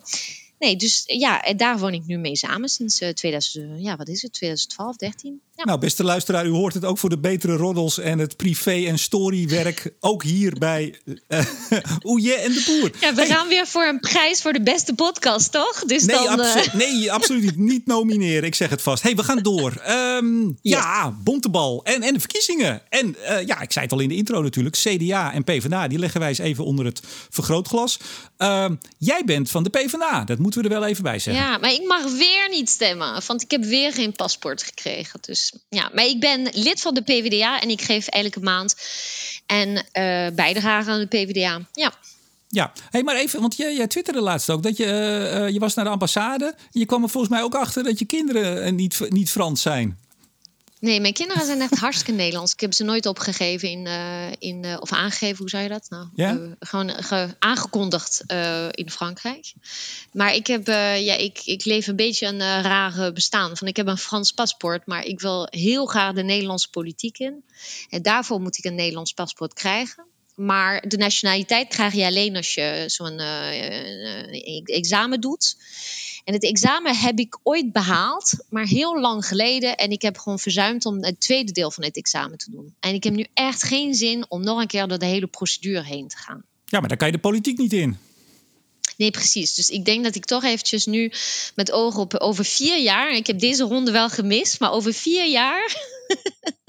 nee, dus ja, en daar woon ik nu mee samen sinds 2000, ja, wat is het, 2012, 13. Ja. Nou, beste luisteraar, u hoort het ook voor de betere roddels en het privé- en storywerk. ook hier bij uh, (laughs) Oeje en de Boer. Ja, we gaan weer voor een prijs voor de beste podcast, toch? Dus nee, dan, abso uh... nee, (laughs) absoluut niet. Niet nomineren, ik zeg het vast. hey, we gaan door. Um, Ja, bontebal en, en de verkiezingen. En uh, ja, ik zei het al in de intro natuurlijk. CDA en PvdA, die leggen wij eens even onder het vergrootglas. Uh, jij bent van de PvdA, dat moeten we er wel even bij zeggen. Ja, maar ik mag weer niet stemmen, want ik heb weer geen paspoort gekregen. Dus ja, maar ik ben lid van de PvdA en ik geef elke maand en uh, bijdrage aan de PvdA. Ja. Ja, hey, maar even, want jij, jij twitterde laatst ook dat je, uh, je was naar de ambassade. Je kwam er volgens mij ook achter dat je kinderen niet, niet Frans zijn. Nee, mijn kinderen zijn echt hartstikke Nederlands. Ik heb ze nooit opgegeven in, uh, in uh, of aangegeven, hoe zou je dat? Nou, ja? uh, gewoon aangekondigd in Frankrijk. Maar ik heb, ja, ik, ik leef een beetje een rare bestaan. Van ik heb een Frans paspoort, maar ik wil heel graag de Nederlandse politiek in. En daarvoor moet ik een Nederlands paspoort krijgen. Maar de nationaliteit krijg je alleen als je zo'n examen doet. En het examen heb ik ooit behaald, maar heel lang geleden. En ik heb gewoon verzuimd om het tweede deel van het examen te doen. En ik heb nu echt geen zin om nog een keer door de hele procedure heen te gaan. Ja, maar daar kan je de politiek niet in. Nee, precies. Dus ik denk dat ik toch eventjes nu met ogen op over vier jaar. Ik heb deze ronde wel gemist, maar over vier jaar.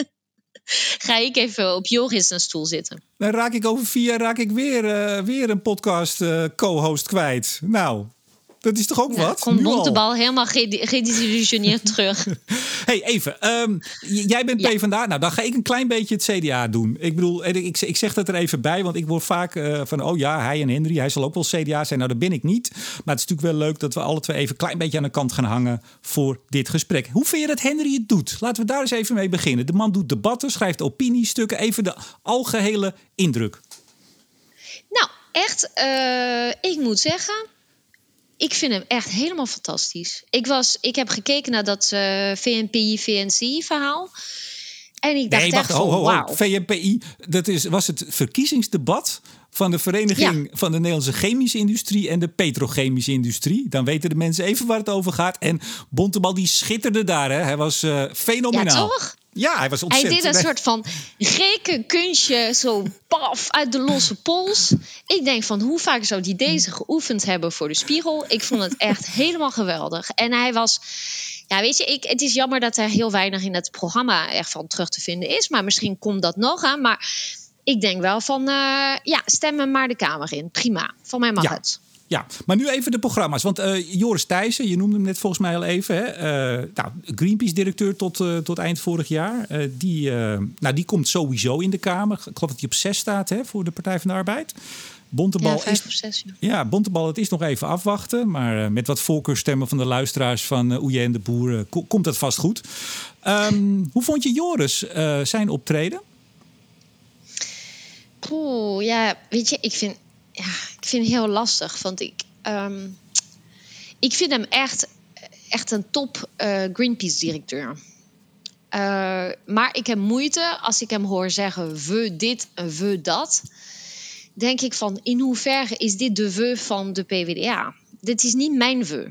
(laughs) ga ik even op Joris een stoel zitten. Dan raak ik over vier jaar raak ik weer, uh, weer een podcast uh, co-host kwijt. Nou, dat is toch ook ja, wat? Komt Bontebal helemaal gedesillusioneerd (laughs) terug. hey, even. Um, jij bent ja. PvdA. Nou, dan ga ik een klein beetje het CDA doen. Ik bedoel, ik, ik zeg dat er even bij, want ik word vaak uh, van... oh ja, hij en Henry, hij zal ook wel CDA zijn. Nou, dat ben ik niet. Maar het is natuurlijk wel leuk dat we alle twee even een klein beetje aan de kant gaan hangen... voor dit gesprek. Hoe vind je dat Henry het doet? Laten we daar eens even mee beginnen. De man doet debatten, schrijft opiniestukken. Even de algehele indruk. Nou, echt, uh, ik moet zeggen ik vind hem echt helemaal fantastisch. Ik, was, ik heb gekeken naar dat uh, VNPI-VNC-verhaal. En ik dacht nee, wacht, echt ho, wow. VNPI, dat is, was het verkiezingsdebat van de Vereniging ja. van de Nederlandse Chemische Industrie en de Petrochemische Industrie. Dan weten de mensen even waar het over gaat. En Bontebal die schitterde daar. Hè. Hij was uh, fenomenaal. Ja, toch? Ja, hij was ontzettend. Hij deed een soort van rekenkunstje, zo paf, uit de losse pols. Ik denk van, hoe vaak zou hij deze geoefend hebben voor de spiegel? Ik vond het echt (laughs) helemaal geweldig. En hij was... Ja, weet je, ik, het is jammer dat er heel weinig in het programma echt van terug te vinden is. Maar misschien komt dat nog aan. Maar ik denk wel van, uh, ja, stem hem maar de Kamer in. Prima, van mij mag ja. het. Ja, maar nu even de programma's. Want uh, Joris Thijssen, je noemde hem net volgens mij al even. Hè? Uh, nou, Greenpeace-directeur tot, uh, tot eind vorig jaar. die, nou, die komt sowieso in de Kamer. Ik geloof dat hij op zes staat hè, voor de Partij van de Arbeid. Bontebal ja, vijf is, zes, ja. ja, Bontebal, het is nog even afwachten. Maar met wat voorkeurstemmen van de luisteraars van uh, Oeje en de Boer ko komt dat vast goed. Um, (laughs) hoe vond je Joris zijn optreden? Poeh, ja, weet je, ik vind ja, ik vind het heel lastig. Want ik, um, ik vind hem echt, echt een top uh, Greenpeace-directeur. Uh, maar ik heb moeite als ik hem hoor zeggen: we dit en we dat. Denk ik van in hoeverre is dit de we van de PvdA? Dit is niet mijn we.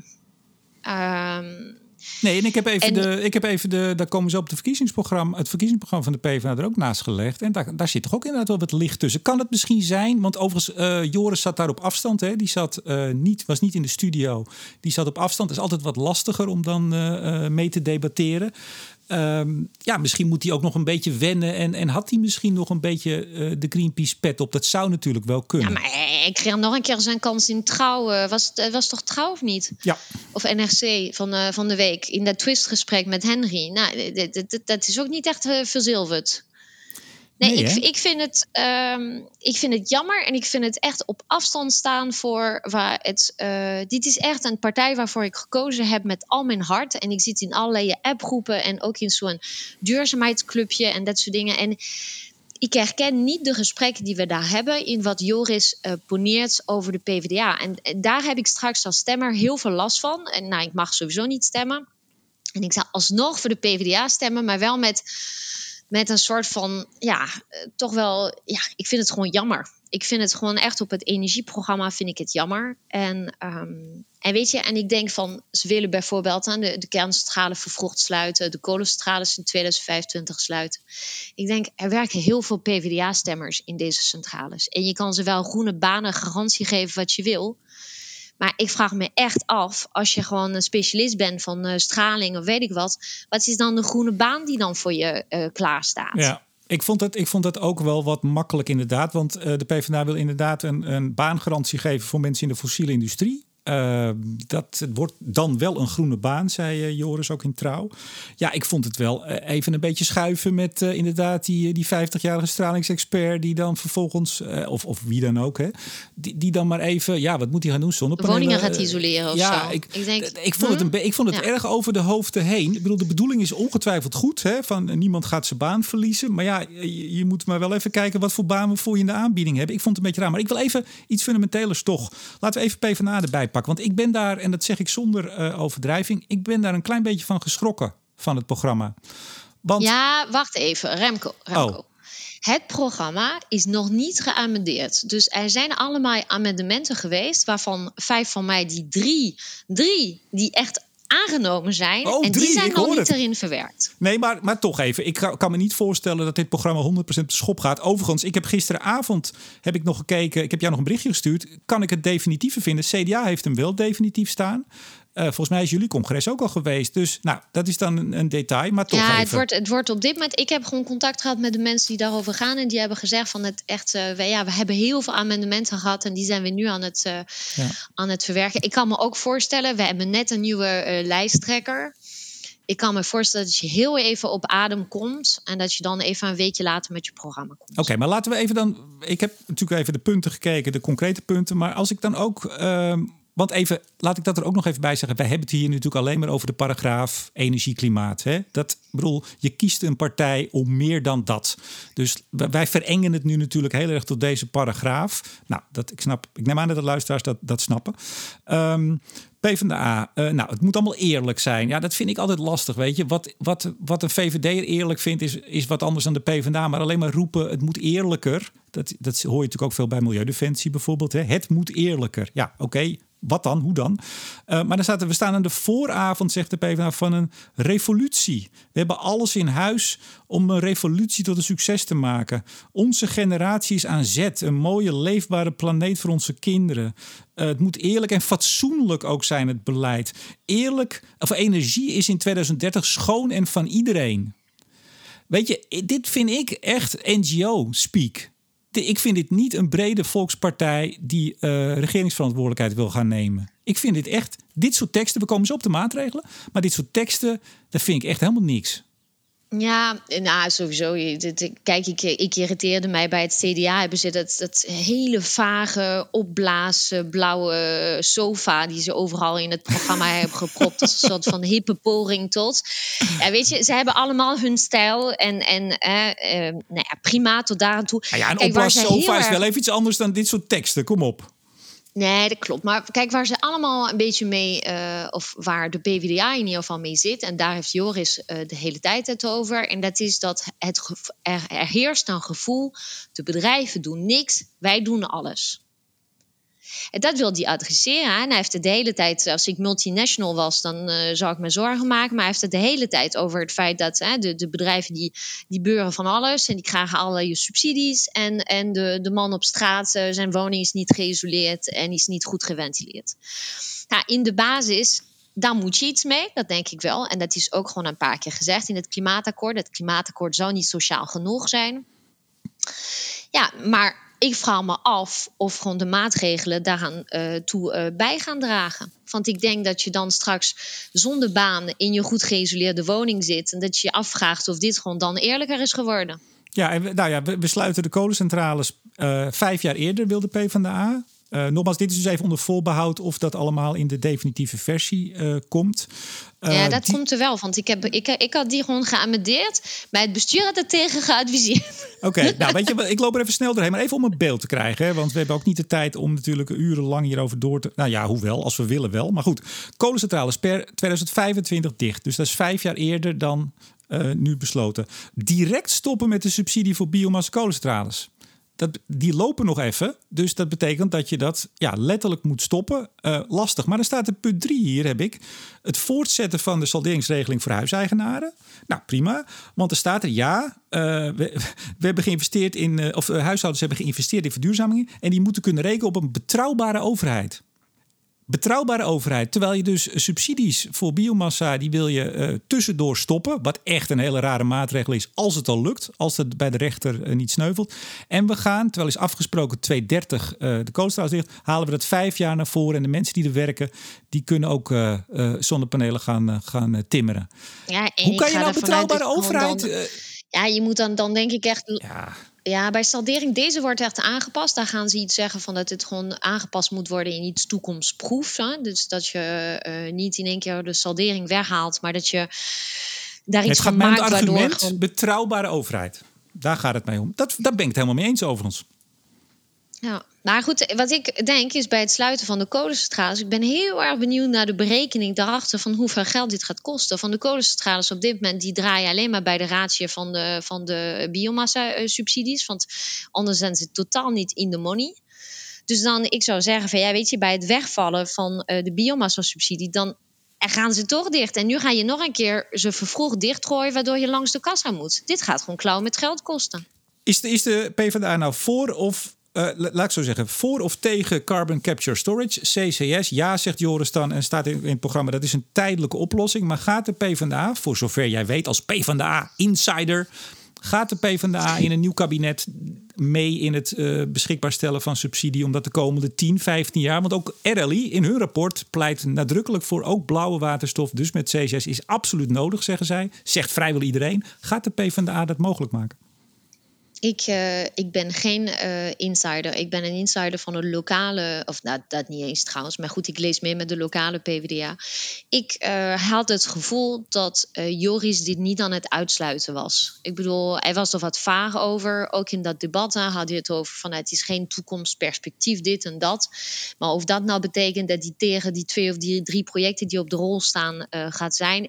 Um, Nee, en ik heb even, en, de, ik heb even de, daar komen ze op de verkiezingsprogramma, het verkiezingsprogramma van de PvdA er ook naast gelegd. En daar, daar zit toch ook inderdaad wel wat licht tussen. Kan het misschien zijn, want overigens, uh, Joris zat daar op afstand. Hè? Die zat, uh, niet, was niet in de studio, die zat op afstand. Het is altijd wat lastiger om dan uh, mee te debatteren. Um, ja, misschien moet hij ook nog een beetje wennen. En, en had hij misschien nog een beetje uh, de Greenpeace pet op? Dat zou natuurlijk wel kunnen. Ja, maar ik kreeg nog een keer zijn kans in Trouw. Was, het was toch Trouw of niet? Ja. Of NRC van, uh, van de week. In dat twistgesprek met Henry. Nou, dat is ook niet echt uh, verzilverd. Nee, nee ik, ik, vind het, um, ik vind het jammer en ik vind het echt op afstand staan voor waar het. Uh, dit is echt een partij waarvoor ik gekozen heb met al mijn hart. En ik zit in allerlei appgroepen en ook in zo'n duurzaamheidsclubje en dat soort dingen. En ik herken niet de gesprekken die we daar hebben in wat Joris uh, poneert over de PvdA. En, en, daar heb ik straks als stemmer heel veel last van. En nou, ik mag sowieso niet stemmen. En ik zou alsnog voor de PvdA stemmen, maar wel met, met een soort van, ja, eh, toch wel, ja, ik vind het gewoon jammer. Ik vind het gewoon echt op het energieprogramma vind ik het jammer. En, um, en weet je, en ik denk van, ze willen bijvoorbeeld aan de, de kerncentrale vervroegd sluiten, de kolencentrales in 2025 sluiten. Ik denk, er werken heel veel PvdA-stemmers in deze centrales. En je kan ze wel groene banen garantie geven wat je wil. Maar ik vraag me echt af, als je gewoon een specialist bent van uh, straling of weet ik wat, wat is dan de groene baan die dan voor je uh, klaar staat? Ja. Ik vond, het, ik vond het ook wel wat makkelijk inderdaad. Want uh, de PvdA wil inderdaad een, een baangarantie geven voor mensen in de fossiele industrie. Uh, dat wordt dan wel een groene baan, zei uh, Joris ook in Trouw. Ja, ik vond het wel uh, even een beetje schuiven met inderdaad die, die 50-jarige stralingsexpert... die dan vervolgens, of, of wie dan ook, hè, die, die dan maar even... Ja, wat moet hij gaan doen? Zonnepanelen? Woningen gaat isoleren of ja, zo. Ik, ik, denk, ik vond het, een, ik vond het ja. erg over de hoofden heen. Ik bedoel, de bedoeling is ongetwijfeld goed. Hè, van niemand gaat zijn baan verliezen. Maar ja, je, je, moet maar wel even kijken wat voor baan we voor je in de aanbieding hebben. Ik vond het een beetje raar. Maar ik wil even iets fundamentelers toch. Laten we even PvdA erbij pakken. Want ik ben daar, en dat zeg ik zonder uh, overdrijving, ik ben daar een klein beetje van geschrokken van het programma. Want... Ja, wacht even, Remco. Remco. Oh. Het programma is nog niet geamendeerd. Dus er zijn allemaal amendementen geweest, waarvan vijf van mij, die drie, drie die echt aangenomen zijn. Oh, en drie, die zijn nog niet het. erin verwerkt. Nee, maar, maar toch even. Ik kan, me niet voorstellen dat dit programma 100% op de schop gaat. Overigens, ik heb gisteravond heb ik nog gekeken. Ik heb jou nog een berichtje gestuurd. Kan ik het definitieve vinden? CDA heeft hem wel definitief staan. Uh, volgens mij is jullie congres ook al geweest. Dus nou, dat is dan een, een detail, maar toch ja, even. Het wordt, het wordt op dit moment... Ik heb gewoon contact gehad met de mensen die daarover gaan. En die hebben gezegd van het echt... Uh, we, ja, we hebben heel veel amendementen gehad. En die zijn we nu aan het, uh, ja. aan het verwerken. Ik kan me ook voorstellen... We hebben net een nieuwe lijsttrekker. Ik kan me voorstellen dat je heel even op adem komt. En dat je dan even een weekje later met je programma komt. Oké, okay, maar laten we even dan... Ik heb natuurlijk even de punten gekeken, de concrete punten. Maar als ik dan ook... Ehm, want even, laat ik dat er ook nog even bij zeggen. Wij hebben het hier natuurlijk alleen maar over de paragraaf energie-klimaat. Dat bedoel, je kiest een partij om meer dan dat. Dus wij verengen het nu natuurlijk heel erg tot deze paragraaf. Nou, dat, ik, snap, ik neem aan dat de luisteraars dat, dat snappen. Um, PvdA, uh, nou, het moet allemaal eerlijk zijn. Ja, dat vind ik altijd lastig, weet je. Wat, wat, wat een VVD eerlijk vindt, is, is wat anders dan de PvdA. Maar alleen maar roepen, het moet eerlijker. Dat, dat hoor je natuurlijk ook veel bij Milieudefensie bijvoorbeeld. Hè? Het moet eerlijker. Ja, oké. Wat dan? Hoe dan? Uh, maar staat we staan aan de vooravond, zegt de PvdA, van een revolutie. We hebben alles in huis om een revolutie tot een succes te maken. Onze generatie is aan zet. Een mooie, leefbare planeet voor onze kinderen. Uh, het moet eerlijk en fatsoenlijk ook zijn, het beleid. Eerlijk, of energie is in 2030 schoon en van iedereen. Weet je, dit vind ik echt NGO-speak ik vind dit niet een brede volkspartij die uh, regeringsverantwoordelijkheid wil gaan nemen. Ik vind dit echt, dit soort teksten, we komen zo op de maatregelen, maar dit soort teksten, dat vind ik echt helemaal niks. Ja, nou sowieso. Kijk, ik, ik irriteerde mij bij het CDA. Hebben ze dat, dat hele vage, opblazen, blauwe sofa... die ze overal in het programma (laughs) hebben gepropt. als een soort van hippe poging tot. Ja, weet je, ze hebben allemaal hun stijl. En, en eh, eh, nou ja, prima tot daar aan toe. Nou ja, een opblazen sofa is wel even iets anders dan dit soort teksten. Kom op. Nee, dat klopt. Maar kijk, waar ze allemaal een beetje mee, uh, of waar de PvdA in ieder geval mee zit, en daar heeft Joris uh, de hele tijd het over. En dat is dat het er, er heerst een gevoel: de bedrijven doen niks, wij doen alles. En dat wil hij adresseren. En hij heeft het de hele tijd, als ik multinational was, dan uh, zou ik me zorgen maken. Maar hij heeft het de hele tijd over het feit dat de, de bedrijven die, die beuren van alles en die krijgen allerlei subsidies. En, en de, de man op straat, uh, zijn woning is niet geïsoleerd en is niet goed geventileerd. Nou, in de basis daar moet je iets mee, dat denk ik wel. En dat is ook gewoon een paar keer gezegd in het klimaatakkoord. Het klimaatakkoord zou niet sociaal genoeg zijn. Ja, maar ik vraag me af of gewoon de maatregelen daaraan uh, toe uh, bij gaan dragen. Want ik denk dat je dan straks zonder baan in je goed geïsoleerde woning zit. En dat je je afvraagt of dit gewoon dan eerlijker is geworden. Ja, en we, nou ja, we, we sluiten de kolencentrales uh, vijf jaar eerder, wilde PvdA. Uh, nogmaals, dit is dus even onder voorbehoud of dat allemaal in de definitieve versie uh, komt. Uh, ja, dat komt er wel, want ik, heb, ik, ik had die gewoon geamendeerd, maar het bestuur had het tegen geadviseerd. Oké, (laughs) nou weet je, ik loop er even snel doorheen, maar even om een beeld te krijgen. Hè, want we hebben ook niet de tijd om natuurlijk urenlang hierover door te... Nou ja, hoewel, als we willen wel. Maar goed, kolencentrales per 2025 dicht. Dus dat is vijf jaar eerder dan nu besloten. Direct stoppen met de subsidie voor biomassa kolencentrales dat, die lopen nog even. Dus dat betekent dat je dat ja, letterlijk moet stoppen. Uh, lastig. Maar dan staat er punt 3 hier, heb ik. Het voortzetten van de salderingsregeling voor huiseigenaren. Nou, prima. Want er staat er ja. Uh, we, hebben geïnvesteerd in. Uh, of huishoudens hebben geïnvesteerd in verduurzamingen. En die moeten kunnen rekenen op een betrouwbare overheid betrouwbare overheid. Terwijl je dus subsidies voor biomassa, die wil je uh, tussendoor stoppen. Wat echt een hele rare maatregel is, als het al lukt. Als het bij de rechter uh, niet sneuvelt. En we gaan, terwijl is afgesproken 230 uh, de koolstraal dicht, halen we dat vijf jaar naar voren. En de mensen die er werken, die kunnen ook zonnepanelen gaan, gaan timmeren. Ja, Hoe kan je nou betrouwbare overheid... Dan, ja, je moet dan, dan denk ik echt... Ja ja, bij saldering, deze wordt echt aangepast. Daar gaan ze iets zeggen van dat het gewoon aangepast moet worden in iets toekomstproef. Hè? Dus dat je uh, niet in één keer de saldering weghaalt, maar dat je daar iets van maakt. Het argument gewoon... betrouwbare overheid. Daar gaat het mij om. Dat, daar ben ik het helemaal mee eens overigens. Ja, maar goed, wat ik denk is bij het sluiten van de kolencentrales. Ik ben heel erg benieuwd naar de berekening daarachter van hoeveel geld dit gaat kosten. Van de kolencentrales op dit moment, die draaien alleen maar bij de ratio van de, van de biomassa-subsidies. Want anders zijn ze totaal niet in de money. Dus dan, ik zou zeggen van ja, weet je, bij het wegvallen van uh, de biomassa-subsidie, dan gaan ze toch dicht. En nu ga je nog een keer ze vervroegd dichtgooien, waardoor je langs de kassa moet. Dit gaat gewoon klauwen met geld kosten. Is de, is de PvdA nou voor of uh, laat ik zo zeggen, voor of tegen Carbon Capture Storage, CCS. Ja, zegt Joris dan en staat in, het programma, dat is een tijdelijke oplossing. Maar gaat de PvdA, voor zover jij weet als PvdA-insider... gaat de PvdA in een nieuw kabinet mee in het uh, beschikbaar stellen van subsidie... omdat de komende 10, 15 jaar... want ook RLI in hun rapport pleit nadrukkelijk voor ook blauwe waterstof... dus met CCS is absoluut nodig, zeggen zij. Zegt vrijwel iedereen. Gaat de PvdA dat mogelijk maken? Ik, uh, ik ben geen uh, insider. Ik ben een insider van een lokale, of nou, dat niet eens trouwens, maar goed, ik lees mee met de lokale PvdA. Ik uh, had het gevoel dat Joris dit niet aan het uitsluiten was. Ik bedoel, hij was er wat vaag over. Ook in dat debat had hij het over van het is geen toekomstperspectief, dit en dat. Maar of dat nou betekent dat hij tegen die twee of die drie projecten die op de rol staan gaat zijn.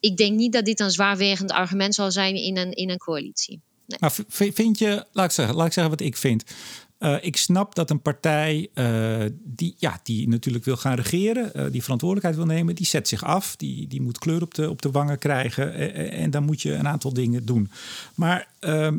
Ik denk niet dat dit een zwaarwegend argument zal zijn in een, in een coalitie. Maar vind je, laat ik zeggen, laat ik zeggen wat ik vind. Uh, ik snap dat een partij uh, die, ja, die natuurlijk wil gaan regeren, uh, die verantwoordelijkheid wil nemen, die zet zich af, die, die moet kleur op de, op de wangen krijgen en dan moet je een aantal dingen doen. Maar ehm,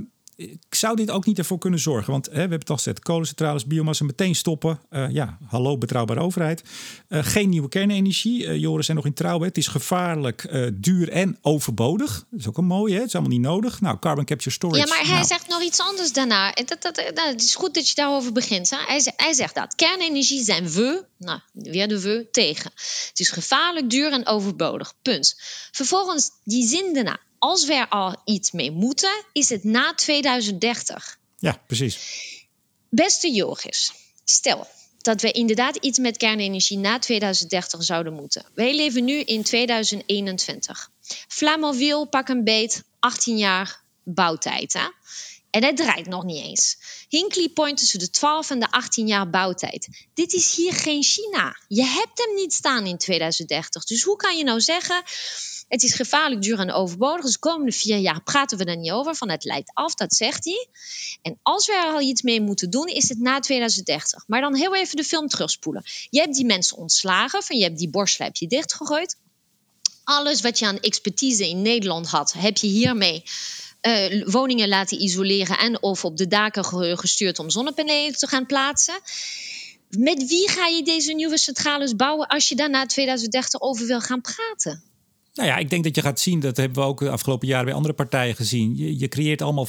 zou dit ook niet ervoor kunnen zorgen. Want hè, we hebben toch gezet: kolencentrales, biomassa meteen stoppen. Uh, ja, hallo, betrouwbare overheid. Uh, geen nieuwe kernenergie. Uh, Joris zijn nog in trouw. Het is gevaarlijk, duur en overbodig. Dat is ook een mooie. Hè? Het is allemaal niet nodig. Nou, carbon capture storage. Ja, maar hij nou. zegt nog iets anders daarna. Dat, dat, dat, het is goed dat je daarover begint. Hè? Hij, zegt, hij zegt dat. Kernenergie zijn we, nou, weer de we, tegen. Het is gevaarlijk, duur en overbodig. Punt. Vervolgens die zin daarna als we er al iets mee moeten, is het na 2030. Ja, precies. Beste Joris, stel dat we inderdaad iets met kernenergie na 2030 zouden moeten. Wij leven nu in 2021. Flamanville, pak een beet, 18 jaar bouwtijd. Hè? En het draait nog niet eens. Hinkley Point tussen de 12 en de 18 jaar bouwtijd. Dit is hier geen China. Je hebt hem niet staan in 2030. Dus hoe kan je nou zeggen het is gevaarlijk, duur en overbodig. Dus de komende vier jaar praten we er niet over. Van het leidt af, dat zegt hij. En als we er al iets mee moeten doen, is het na 2030. Maar dan heel even de film terugspoelen. Je hebt die mensen ontslagen. Van je hebt die borstlijp je dichtgegooid. Alles wat je aan expertise in Nederland had, heb je hiermee uh, woningen laten isoleren en of op de daken gestuurd om zonnepanelen te gaan plaatsen. Met wie ga je deze nieuwe centrales bouwen als je daar na 2030 over wil gaan praten? Nou ja, ik denk dat je gaat zien, dat hebben we ook de afgelopen jaren bij andere partijen gezien. Je, je creëert allemaal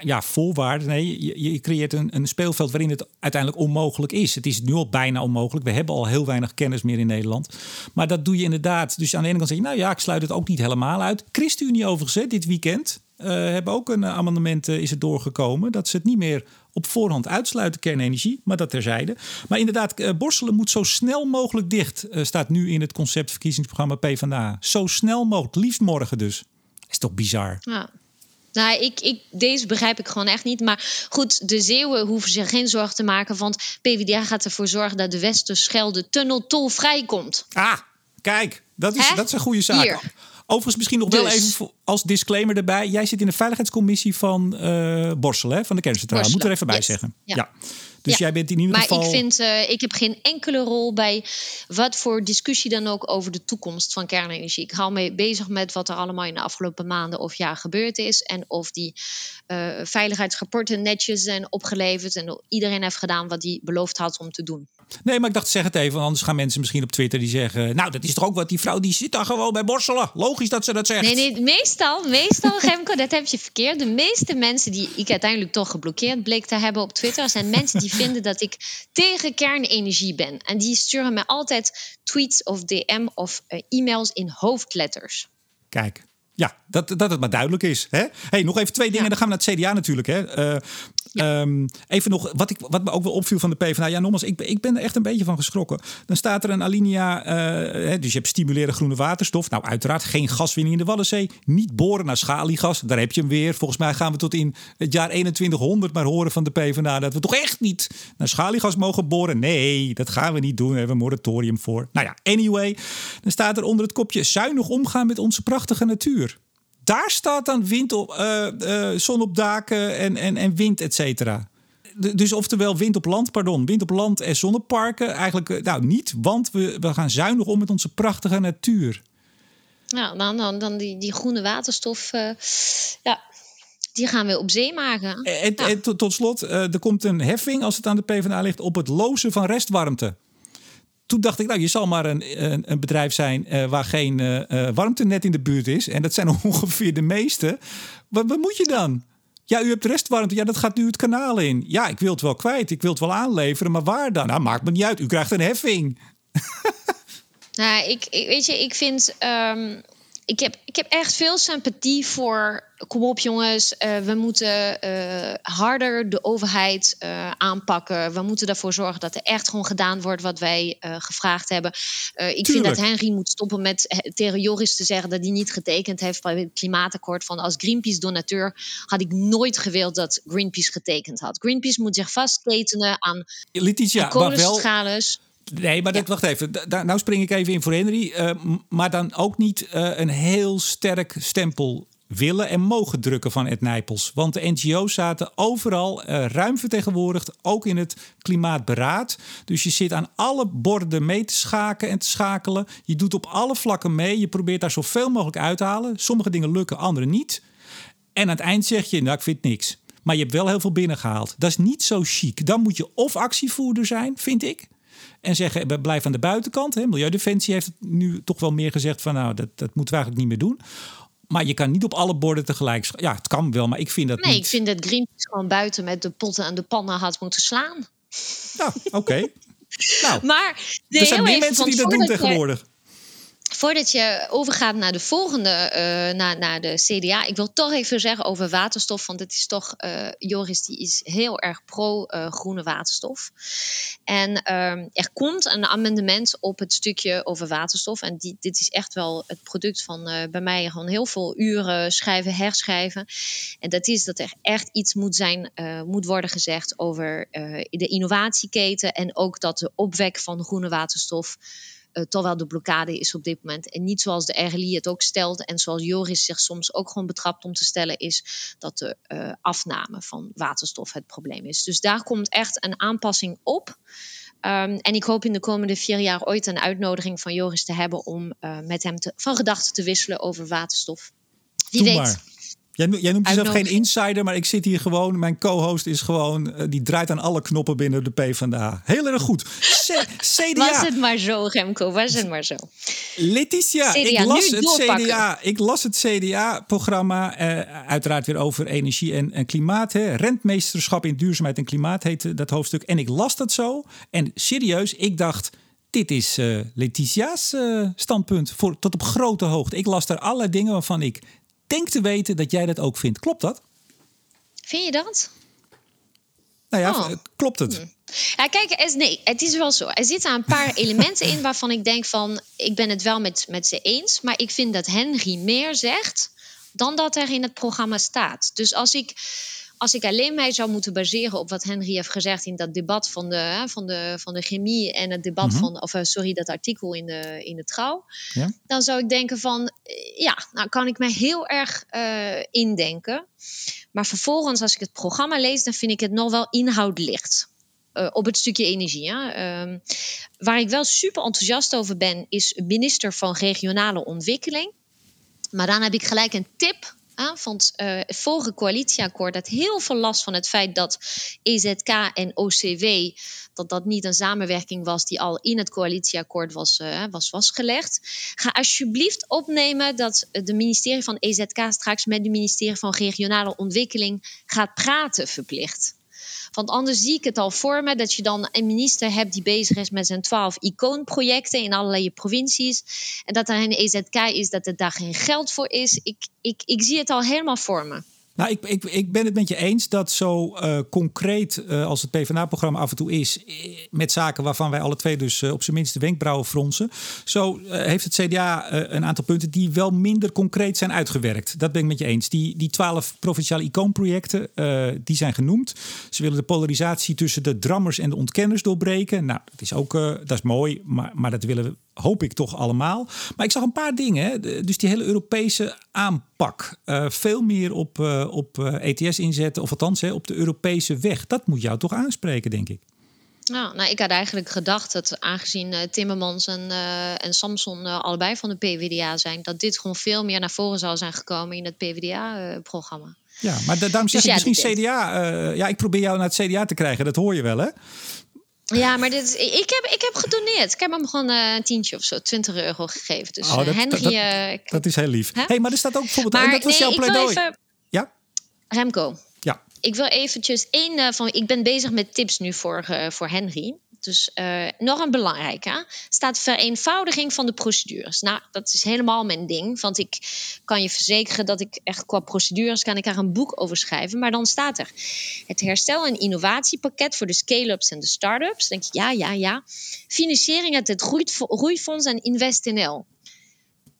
ja, voorwaarden. Nee, je, je creëert een, een, speelveld waarin het uiteindelijk onmogelijk is. Het is nu al bijna onmogelijk. We hebben al heel weinig kennis meer in Nederland. Maar dat doe je inderdaad. Dus aan de ene kant zeg je, nou ja, ik sluit het ook niet helemaal uit. ChristenUnie overigens, dit weekend hebben ook een amendement is het doorgekomen dat ze het niet meer op voorhand uitsluiten kernenergie, maar dat terzijde. Maar inderdaad, Borselen moet zo snel mogelijk dicht, staat nu in het conceptverkiezingsprogramma PvdA. Zo snel mogelijk, liefst morgen dus. Is toch bizar? Ja. Nou, ik, ik, deze begrijp ik gewoon echt niet. Maar goed, de Zeeuwen hoeven zich geen zorgen te maken. Want PvdA gaat ervoor zorgen dat de Westerschelde tunnel tolvrij komt. Ah, kijk, dat is, dat is een goede zaak. Hier. Overigens misschien nog wel dus- even als disclaimer erbij. Jij zit in de veiligheidscommissie van uh, Borsel, hè, van de kerncentrale. Moet er even bij zeggen. ja. Dus jij bent in ieder geval. Maar ik vind, uh, ik heb geen enkele rol bij wat voor discussie dan ook over de toekomst van kernenergie. Ik hou me bezig met wat er allemaal in de afgelopen maanden of jaar gebeurd is. En of die uh, veiligheidsrapporten netjes zijn opgeleverd. En iedereen heeft gedaan wat hij beloofd had om te doen. Nee, maar ik dacht, zeg het even. Anders gaan mensen misschien op Twitter die zeggen. Nou, dat is toch ook wat die vrouw die zit daar gewoon bij borstelen. Logisch dat ze dat zegt. Nee, nee, meestal, meestal, (laughs) Remco, dat heb je verkeerd. De meeste mensen die ik uiteindelijk toch geblokkeerd bleek te hebben op Twitter zijn mensen die (laughs) vinden dat ik tegen kernenergie ben. En die sturen me altijd tweets of DM of uh, e-mails in hoofdletters. Kijk. Ja, dat, dat het maar duidelijk is. Hè? Hey, nog even twee dingen. Dan gaan we naar het CDA natuurlijk. Hè? Uh, Ehm, even nog, wat, ik, wat me ook wel opviel van de PvdA. Ja, nogmaals, ik, ik ben er echt een beetje van geschrokken. Dan staat er een alinea, uh, dus je hebt stimuleren groene waterstof. Nou, uiteraard geen gaswinning in de Waddenzee. Niet boren naar schaliegas. Daar heb je hem weer. Volgens mij gaan we tot in het jaar 2100 maar horen van de PvdA... dat we toch echt niet naar schaliegas mogen boren. Nee, dat gaan we niet doen. Daar hebben we een moratorium voor. Nou ja, anyway. Dan staat er onder het kopje zuinig omgaan met onze prachtige natuur daar staat dan wind op, uh, zon op daken en, en, en wind, et cetera. Dus oftewel wind op land, pardon, wind op land en zonneparken. Eigenlijk uh, nou niet, want we, we gaan zuinig om met onze prachtige natuur. Nou, dan, dan, dan die, die groene waterstof, ja, die gaan we op zee maken. En, en tot, tot, slot, er komt een heffing als het aan de PvdA ligt op het lozen van restwarmte toen dacht ik, nou, je zal maar een, een, een bedrijf zijn uh, waar geen uh, warmtenet in de buurt is. En dat zijn (laughs) ongeveer de meeste. Wat, wat moet je dan? Ja, u hebt restwarmte. Ja, dat gaat nu het kanaal in. Ja, ik wil het wel kwijt. Ik wil het wel aanleveren. Maar waar dan? Nou, maakt me niet uit. U krijgt een heffing. (laughs) nou, ik, ik weet je, ik vind. Um, ik, heb, ik heb echt veel sympathie voor kom op jongens, uh, we moeten uh, harder de overheid uh, aanpakken. We moeten ervoor zorgen dat er echt gewoon gedaan wordt wat wij gevraagd hebben. ik vind dat Henry moet stoppen met tegen Joris te zeggen dat hij niet getekend heeft bij het klimaatakkoord. Van als Greenpeace donateur had ik nooit gewild dat Greenpeace getekend had. Greenpeace moet zich vastketenen aan Letitia, kolencentrales. Nee, maar dat, wacht even. Da nou spring ik even in voor Henry. Uh, maar dan ook niet uh, een heel sterk stempel willen en mogen drukken van Ed Nijpels. Want de NGO's zaten overal uh, ruim vertegenwoordigd, ook in het klimaatberaad. Dus je zit aan alle borden mee te schaken en te schakelen. Je doet op alle vlakken mee. Je probeert daar zoveel mogelijk uit te halen. Sommige dingen lukken, andere niet. En aan het eind zeg je, nou ik vind niks. Maar je hebt wel heel veel binnengehaald. Dat is niet zo chic. Dan moet je of actievoerder zijn, vind ik. En zeggen, blijf aan de buitenkant. Hè. Milieudefensie heeft nu toch wel meer gezegd van nou, dat, dat moeten we eigenlijk niet meer doen. Maar je kan niet op alle borden tegelijk. Ja, het kan wel, maar ik vind dat nee, niet. ik vind dat Greenpeace gewoon buiten met de potten en de pannen had moeten slaan. Nou, oké. (laughs) nou, maar er zijn meer mensen die dat doen tegenwoordig voordat je overgaat naar de volgende, uh, naar, naar de CDA, ik wil toch even zeggen over waterstof. Want het is toch, uh, Joris, die is heel erg pro-groene uh, waterstof. En ehm, er komt een amendement op het stukje over waterstof. En dit is echt wel het product van eh, bij mij gewoon heel veel uren schrijven, herschrijven. En dat is dat er echt iets moet zijn, moet worden gezegd over de innovatieketen. En ook dat de opwek van groene waterstof uh, toch wel de blokkade is op dit moment. En niet zoals de RLI het ook stelt en zoals Joris zich soms ook gewoon betrapt om te stellen, is dat de uh, afname van waterstof het probleem is. Dus daar komt echt een aanpassing op. Um, en ik hoop in de komende vier jaar ooit een uitnodiging van Joris te hebben om uh, met hem te, van gedachten te wisselen over waterstof. Wie Doe weet. Maar. Jij, jij noemt jezelf geen insider, maar ik zit hier gewoon. Mijn co-host is gewoon. Uh, die draait aan alle knoppen binnen de PvdA. Heel erg goed. C (laughs) CDA. Was het maar zo, Remco, was het maar zo. Letitia, CDA, ik, las het CDA, ik las het CDA-programma. Uh, uiteraard weer over energie en, en klimaat. Hè. Rentmeesterschap in duurzaamheid en klimaat heette dat hoofdstuk. En ik las dat zo. En serieus, ik dacht dit is uh, Letitia's uh, standpunt voor, tot op grote hoogte. Ik las daar allerlei dingen waarvan ik denk te weten dat jij dat ook vindt. Klopt dat? Vind je dat? Nou ja, Oh. klopt het? Ja, kijk, nee, het is wel zo. Er zitten een paar (laughs) elementen in waarvan ik denk van... ik ben het wel met, met ze eens, maar ik vind dat Henry meer zegt... dan dat er in het programma staat. Dus als ik, als ik alleen mij zou moeten baseren op wat Henry heeft gezegd... in dat debat van de, van de, van de chemie en het debat Mhm. van... of eh, sorry, dat artikel in de, in de trouw... Ja. dan zou ik denken van... eh, ja, nou kan ik mij heel erg eh, indenken... Maar vervolgens, als ik het programma lees, dan vind ik het nog wel inhoud licht. Op het stukje energie. Hè. Ehm, waar ik wel super enthousiast over ben, is minister van Regionale Ontwikkeling. Maar dan heb ik gelijk een tip. Hè, want eh, het vorige coalitieakkoord had heel veel last van het feit dat EZK en OCW dat dat niet een samenwerking was die al in het coalitieakkoord was, eh, was vastgelegd. Ga alsjeblieft opnemen dat de ministerie van EZK straks met het ministerie van Regionale Ontwikkeling gaat praten verplicht. Want anders zie ik het al voor me dat je dan een minister hebt die bezig is met zijn twaalf icoonprojecten in allerlei provincies. En dat er een EZK is dat er daar geen geld voor is. Ik, ik, ik zie het al helemaal voor me. Nou, ik, ik, ik ben het met je eens dat zo eh, concreet eh, als het PvdA-programma af en toe is... eh, met zaken waarvan wij alle twee dus op zijn minst de wenkbrauwen fronsen... zo heeft het CDA een aantal punten die wel minder concreet zijn uitgewerkt. Dat ben ik met je eens. Die, die twaalf provinciale icoonprojecten, die zijn genoemd. Ze willen de polarisatie tussen de drammers en de ontkenners doorbreken. Nou, dat is ook dat is mooi, maar, maar dat willen we hoop ik toch allemaal. Maar ik zag een paar dingen. Hè. Dus die hele Europese aanpak. Eh, veel meer op, eh, op eh, ETS inzetten. Of althans hè, op de Europese weg. Dat moet jou toch aanspreken, denk ik. Nou, nou, ik had eigenlijk gedacht dat aangezien Timmermans en, eh, en Samson allebei van de PvdA zijn, dat dit gewoon veel meer naar voren zou zijn gekomen in het PvdA-programma. Ja, maar da- daarom zeg Dus ik ja, misschien CDA. ja, ik probeer jou naar het CDA te krijgen. Dat hoor je wel, hè? Ja, maar dit, is- ik, heb, ik heb gedoneerd. Ik heb hem gewoon eh, een tientje of zo, 20 euro gegeven. Dus Oh, eh, dat- Henry, dat- eh, ik- Dat is heel lief. Hè? hey, maar er staat ook bijvoorbeeld... en maar dat was nee, jouw ik wil pleidooi. even... Ja? Remco, Ja. ik wil eventjes één eh, van. Ik ben bezig met tips nu voor, eh, voor Henry. Dus eh, nog een belangrijke. Staat vereenvoudiging van de procedures. Nou, dat is helemaal mijn ding. Want ik kan je verzekeren dat ik echt qua procedures kan ik daar een boek over schrijven. Maar dan staat er het herstel- en innovatiepakket voor de scale-ups en de start-ups. Denk je, ja, ja, ja. Financiering uit het Groeifo- Groeifonds en InvestNL.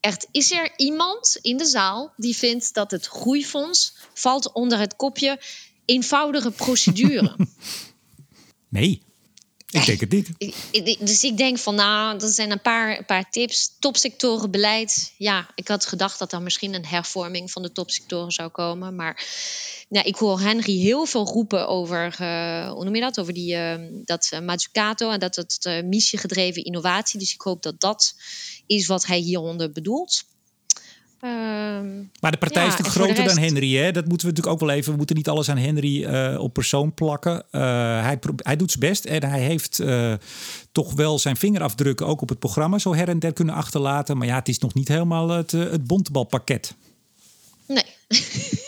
Echt, is er iemand in de zaal die vindt dat het groeifonds valt onder het kopje eenvoudige procedure? (laughs) Nee, ik denk het niet. Dus ik denk van, nou, dat zijn een paar, een paar tips. Topsectorenbeleid. Ja, ik had gedacht dat er misschien een hervorming van de topsectoren zou komen. Maar ja, ik hoor Henry heel veel roepen over, eh, hoe noem je dat? Over die, eh, dat eh, Mazzucato en dat het eh, missiegedreven innovatie. Dus ik hoop dat dat is wat hij hieronder bedoelt. Ehm, Maar de partij Ja, is natuurlijk groter dan Henry. Hè? Dat moeten we natuurlijk ook wel even. We moeten niet alles aan Henry eh, op persoon plakken. Eh, hij, hij doet zijn best en hij heeft eh, toch wel zijn vingerafdrukken ook op het programma zo her en der kunnen achterlaten. Maar ja, het is nog niet helemaal het, het bontebalpakket. nee. (laughs)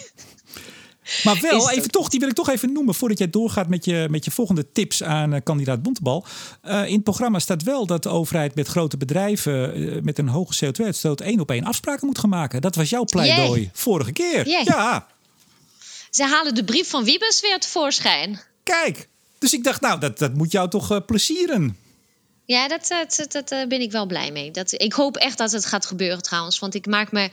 Maar wel, even toch, die wil ik toch even noemen voordat jij doorgaat met je, met je volgende tips aan eh, kandidaat Bontebal. Eh, in het programma staat wel dat de overheid met grote bedrijven eh, met een hoge CO2-uitstoot één op één afspraken moet gaan maken. Dat was jouw pleidooi vorige keer. Ja, Ze halen de brief van Wiebes weer tevoorschijn. kijk. Dus ik dacht, nou, dat, dat moet jou toch plezieren. Ja, dat, dat, dat, dat, ben ik wel blij mee. Dat, ik hoop echt dat het gaat gebeuren trouwens. Want ik maak me,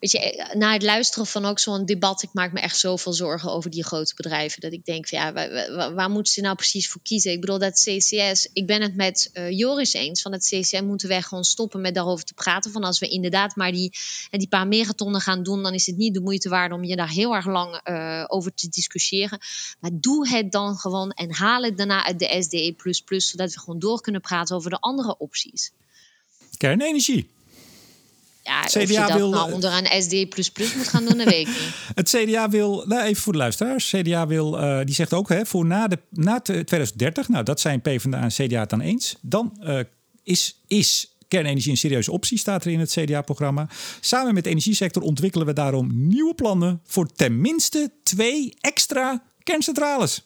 weet je, eh, na het luisteren van ook zo'n debat, ik maak me echt zoveel zorgen over die grote bedrijven. Dat ik denk, van, ja, waar, waar, moeten ze nou precies voor kiezen? Ik bedoel, dat CCS, ik ben het met eh, Joris eens. Van het CCS moeten wij gewoon stoppen met daarover te praten. Van als we inderdaad maar die, en die paar megatonnen gaan doen, dan is het niet de moeite waard om je daar heel erg lang eh, over te discussiëren. Maar doe het dan gewoon en haal het daarna uit de SDE, zodat we gewoon door kunnen praten over de andere opties. Kernenergie. Ja, CDA of je dat wil, nou eh, onder een SDE moet gaan doen, dat weet ik niet. (laughs) Het CDA wil, nou even voor de luisteraars. CDA wil, eh, die zegt ook, hè, voor na, de, na 2030, nou dat zijn PvdA en CDA het dan eens. Dan eh, is, is kernenergie een serieuze optie, staat er in het CDA-programma. Samen met de energiesector ontwikkelen we daarom nieuwe plannen voor tenminste twee extra kerncentrales.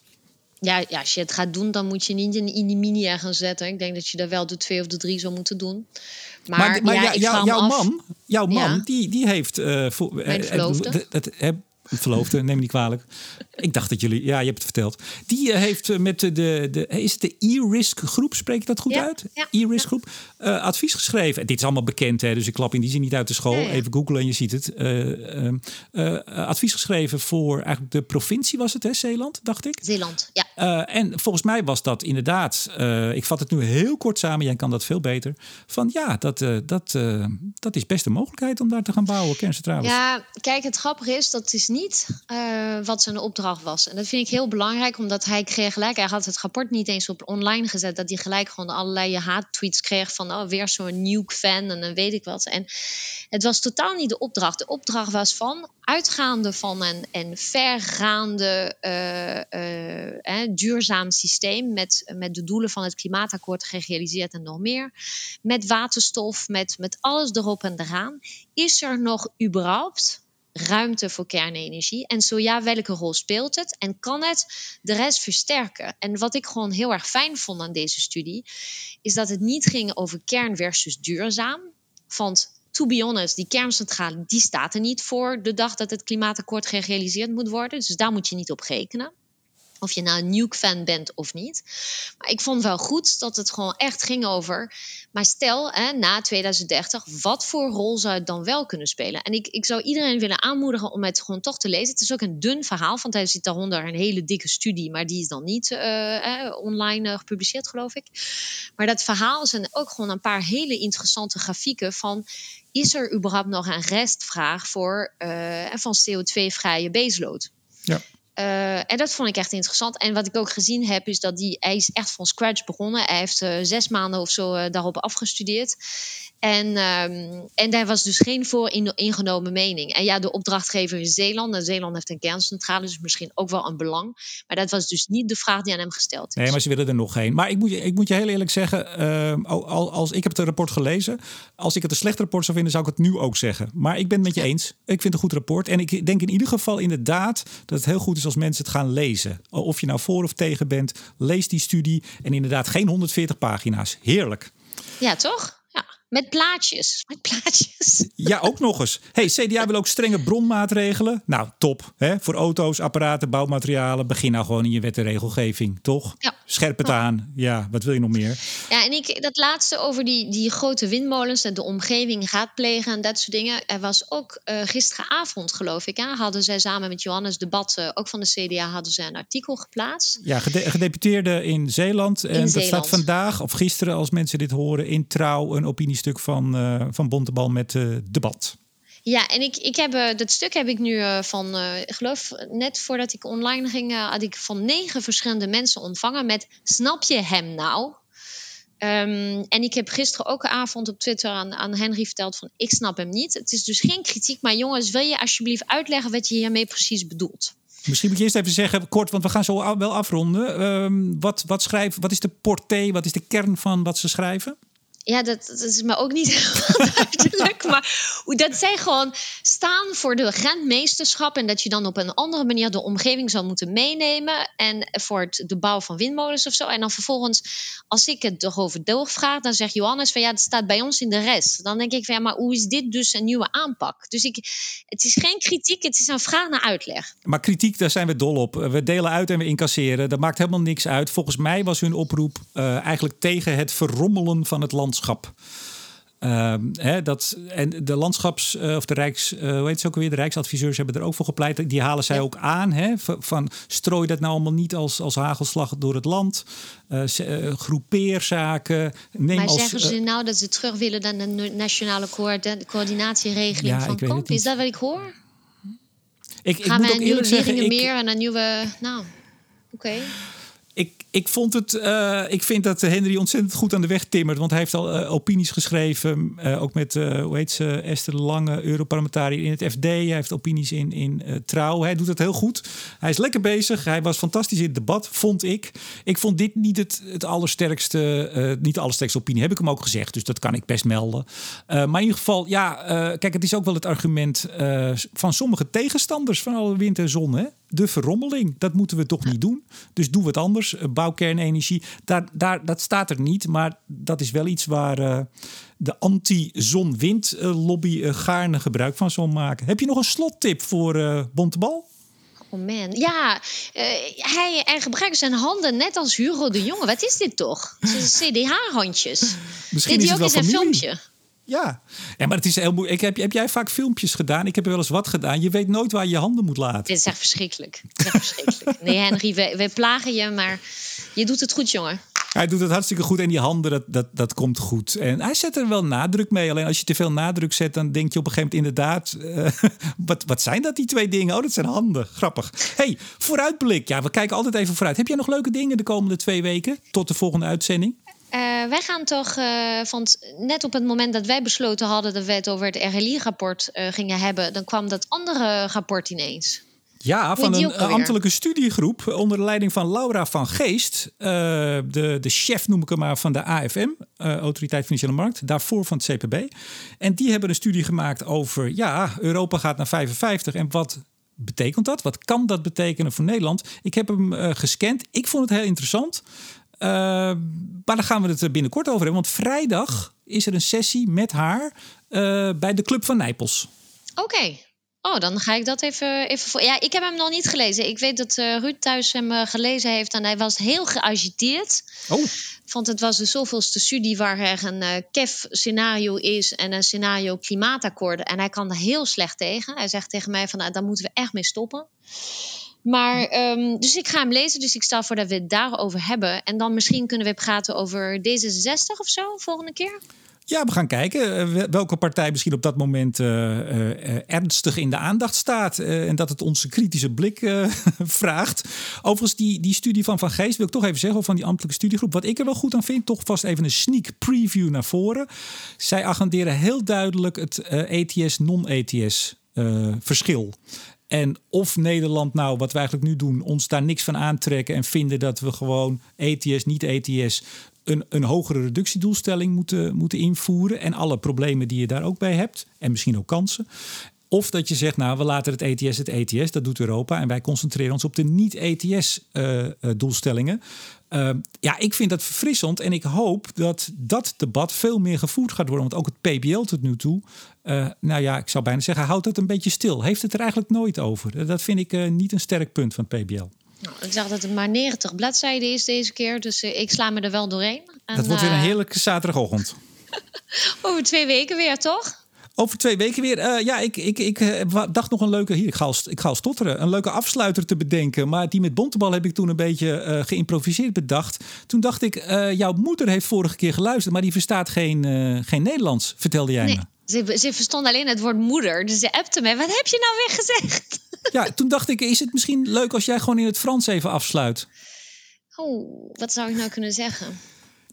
Ja, ja, als je het gaat doen, dan moet je niet in, die mini gaan zetten. Ik denk dat je daar wel de twee of de drie zou moeten doen. Maar, Maar, maar ja, jou- jouw, af. man, jouw die, die heeft... voor, Mijn eh, verloofde. het- het- het- verloofde, neem me niet kwalijk. Ik dacht dat jullie... Ja, je hebt het verteld. Die heeft met de... de, is het de E-Risk groep? Spreek ik dat goed Ja, uit? ja, E-Risk groep. advies geschreven. Dit is allemaal bekend, hè, dus ik klap in die zin niet uit de school. Even googlen en je ziet het. Eh, eh, eh, advies geschreven voor eigenlijk de provincie was het, hè? Zeeland, dacht ik. Zeeland, ja. Eh, en volgens mij was dat inderdaad, eh, ik vat het nu heel kort samen, jij kan dat veel beter. Van ja, dat, eh, dat, dat is best een mogelijkheid om daar te gaan bouwen, kerncentrales. Ja, kijk, het grappige is, dat is niet wat zijn opdracht was. En dat vind ik heel belangrijk, omdat hij kreeg gelijk... Hij had het rapport niet eens op online gezet... dat hij gelijk gewoon allerlei haattweets kreeg van... oh, weer zo'n nuke-fan en dan weet ik wat. En het was totaal niet de opdracht. De opdracht was van, uitgaande van een, een vergaande duurzaam systeem... Met, met de doelen van het klimaatakkoord gerealiseerd en nog meer... met waterstof, met, met alles erop en eraan... is er nog überhaupt ruimte voor kernenergie? En zo ja, welke rol speelt het? En kan het de rest versterken? En wat ik gewoon heel erg fijn vond aan deze studie, is dat het niet ging over kern versus duurzaam. Want to be honest, die kerncentrale die staat er niet voor de dag dat het klimaatakkoord gerealiseerd moet worden. Dus daar moet je niet op rekenen. Of je nou een nuke-fan bent of niet. Maar ik vond wel goed dat het gewoon echt ging over. Maar stel, hè, na 2030, wat voor rol zou het dan wel kunnen spelen? En ik, ik zou iedereen willen aanmoedigen om het gewoon toch te lezen. Het is ook een dun verhaal, want hij zit daaronder een hele dikke studie. Maar die is dan niet eh, online eh, gepubliceerd, geloof ik. Maar dat verhaal zijn ook gewoon een paar hele interessante grafieken van. Is er überhaupt nog een restvraag voor, eh, van CO2-vrije baseload? Ja. Uh, en dat vond ik echt interessant. En wat ik ook gezien heb, is dat die, hij is echt van scratch begonnen. Hij heeft uh, zes maanden of zo uh, daarop afgestudeerd. En, um, en daar was dus geen voor ingenomen mening. En ja, de opdrachtgever is Zeeland. En Zeeland heeft een kerncentrale, dus misschien ook wel een belang. Maar dat was dus niet de vraag die aan hem gesteld is. Nee, maar ze willen er nog geen. Maar ik moet je, ik moet je heel eerlijk zeggen, uh, als ik heb het rapport gelezen, als ik het een slecht rapport zou vinden, zou ik het nu ook zeggen. Maar ik ben het met je eens. Ik vind het een goed rapport. En ik denk in ieder geval inderdaad dat het heel goed is als mensen het gaan lezen. Of je nou voor of tegen bent, lees die studie. En inderdaad geen 140 pagina's. Heerlijk. Ja, toch? Met plaatjes. Met plaatjes. Ja, ook nog eens. Hey, CDA wil ook strenge bronmaatregelen. Nou, top. Hè? Voor auto's, apparaten, bouwmaterialen. Begin nou gewoon in je wet en regelgeving, toch? Ja. Scherp het aan. Ja, wat wil je nog meer? Ja, en ik, dat laatste over die, die grote windmolens en de omgeving raadplegen en dat soort dingen. Er was ook uh, gisteravond, geloof ik, hè, hadden zij samen met Johannes Debat, uh, ook van de CDA, hadden zij een artikel geplaatst. Ja, gede gedeputeerde in Zeeland. En in dat Zeeland. staat vandaag, of gisteren, als mensen dit horen, in trouw een opiniestuk van, uh, van Bontebal met uh, Debat. Ja, en ik, ik heb, uh, dat stuk heb ik nu uh, van, uh, ik geloof net voordat ik online ging, had ik van negen verschillende mensen ontvangen met snap je hem nou? Um, en ik heb gisteren ook een avond op Twitter aan, aan Henry verteld van ik snap hem niet. Het is dus geen kritiek, maar jongens, wil je alsjeblieft uitleggen wat je hiermee precies bedoelt? Misschien moet je eerst even zeggen, kort, want we gaan zo wel afronden. Um, wat, wat, schrijf, wat is de portée, wat is de kern van wat ze schrijven? Ja, dat, is me ook niet (laughs) helemaal duidelijk. Maar dat zij gewoon staan voor de rentmeesterschap. En dat je dan op een andere manier de omgeving zou moeten meenemen. En voor het, de bouw van windmolens of zo. En dan vervolgens, als ik het erover doorvraag, dan zegt Johannes van ja, dat staat bij ons in de rest. Dan denk ik van ja, maar hoe is dit dus een nieuwe aanpak? Dus ik, het is geen kritiek, het is een vraag naar uitleg. Maar kritiek, daar zijn we dol op. We delen uit en we incasseren. Dat maakt helemaal niks uit. Volgens mij was hun oproep uh, eigenlijk tegen het verrommelen van het land landschap. Uh, hè, dat, en de landschaps- uh, of de Rijks, uh, hoe heet ze ook weer? De Rijksadviseurs hebben er ook voor gepleit. Die halen zij ja. ook aan. Hè, van, strooi dat nou allemaal niet als, als hagelslag door het land. Uh, groepeerzaken. Neem maar als, zeggen ze nou dat ze terug willen naar de nationale coördinatieregeling ja, van Kamp? Is dat wat ik hoor? Ik, ik Gaan moet we ook eerlijk zeggen, ik, meer en een nieuwe. Nou, oké. Okay. Ik, ik, vond het, uh, ik vind dat Henry ontzettend goed aan de weg timmert. Want hij heeft al uh, opinies geschreven. Uh, ook met, hoe heet ze, Esther Lange, Europarlementariër in het FD. Hij heeft opinies in, in Trouw. Hij doet het heel goed. Hij is lekker bezig. Hij was fantastisch in het debat, vond ik. Ik vond dit niet het, het allersterkste, niet de allersterkste opinie. Heb ik hem ook gezegd, dus dat kan ik best melden. maar in ieder geval, ja, kijk, het is ook wel het argument van sommige tegenstanders van alle wind en zon. Hè? De verrommeling, dat moeten we toch niet doen. Dus doen we het anders. Bouwkernenergie, daar, daar, dat staat er niet. Maar dat is wel iets waar uh, de anti-zon-wind-lobby uh, gaarne gebruik van zal maken. Heb je nog een slottip voor uh, Bontebal? Oh man, ja, uh, hij, hij gebruikt zijn handen net als Hugo de Jonge. Wat is dit toch? CDH-handjes. Misschien dit is het wel ook in zijn familie. filmpje. Ja. ja, maar het is heel moeilijk. Heb, heb jij vaak filmpjes gedaan? Ik heb er wel eens wat gedaan. Je weet nooit waar je je handen moet laten. Dit is echt verschrikkelijk. Is echt verschrikkelijk. (laughs) Nee, Henry, wij, wij plagen je, maar je doet het goed, jongen. Hij doet het hartstikke goed en die handen, dat, dat, dat komt goed. En hij zet er wel nadruk mee. Alleen als je te veel nadruk zet, dan denk je op een gegeven moment inderdaad... Uh, (laughs) wat, wat zijn dat, die twee dingen? Oh, dat zijn handen. Grappig. hey, vooruitblik. Ja, we kijken altijd even vooruit. Heb jij nog leuke dingen de komende twee weken? Tot de volgende uitzending? Uh, wij gaan toch, uh, want net op het moment dat wij besloten hadden dat wij het over het RLI-rapport uh, gingen hebben, dan kwam dat andere rapport ineens. Ja, van een ambtelijke studiegroep onder de leiding van Laura van Geest. Uh, de, de chef noem ik hem maar van de AFM, uh, Autoriteit Financiële Markt. Daarvoor van het CPB. En die hebben een studie gemaakt over, ja, Europa gaat naar 55. En wat betekent dat? Wat kan dat betekenen voor Nederland? Ik heb hem uh, gescand. Ik vond het heel interessant. Uh, maar daar gaan we het binnenkort over hebben. Want vrijdag is er een sessie met haar uh, bij de Club van Nijpels. Oké. Okay. Oh, dan ga ik dat even, even voor. Ja, ik heb hem nog niet gelezen. Ik weet dat uh, Ruud thuis hem uh, gelezen heeft en hij was heel geagiteerd. Oh. Want het was de zoveelste studie waar er een uh, KEF-scenario is en een scenario klimaatakkoorden. En hij kan er heel slecht tegen. Hij zegt tegen mij van, nou, daar moeten we echt mee stoppen. Maar, um, dus ik ga hem lezen. Dus ik stel voor dat we het daarover hebben. En dan misschien kunnen we praten over D66 of zo, volgende keer. Ja, we gaan kijken welke partij misschien op dat moment uh, uh, ernstig in de aandacht staat. En dat het onze kritische blik (laughs) vraagt. Overigens, die, die studie van Van Geest wil ik toch even zeggen, van die ambtelijke studiegroep. Wat ik er wel goed aan vind, toch vast even een sneak preview naar voren. Zij agenderen heel duidelijk het ETS, non-ETS verschil. En of Nederland nou, wat we eigenlijk nu doen, ons daar niks van aantrekken en vinden dat we gewoon ETS, niet ETS, een, een hogere reductiedoelstelling moeten, moeten invoeren. En alle problemen die je daar ook bij hebt. En misschien ook kansen. Of dat je zegt, nou, we laten het ETS het ETS, dat doet Europa. En wij concentreren ons op de niet-ETS-doelstellingen. Uh, uh, ja, ik vind dat verfrissend. En ik hoop dat dat debat veel meer gevoerd gaat worden. Want ook het PBL tot nu toe, uh, nou ja, ik zou bijna zeggen, houdt het een beetje stil. Heeft het er eigenlijk nooit over. Dat vind ik niet een sterk punt van het PBL. Nou, ik zag dat het maar 90 bladzijden is deze keer, dus ik sla me er wel doorheen. En, dat wordt weer een heerlijke zaterdagochtend. (laughs) Over twee weken weer, toch? Over twee weken weer. Uh, ja, ik, ik, ik uh, dacht nog een leuke. Hier, ik ga, al, ik ga al stotteren. Een leuke afsluiter te bedenken. Maar die met Bontebal heb ik toen een beetje uh, geïmproviseerd bedacht. Toen dacht ik, jouw moeder heeft vorige keer geluisterd, maar die verstaat geen, geen Nederlands, vertelde jij nee, me. Ze, ze verstond alleen het woord moeder. Dus ze appte me. Wat heb je nou weer gezegd? Ja, toen dacht ik, is het misschien leuk als jij gewoon in het Frans even afsluit? Oh, wat zou ik nou kunnen zeggen?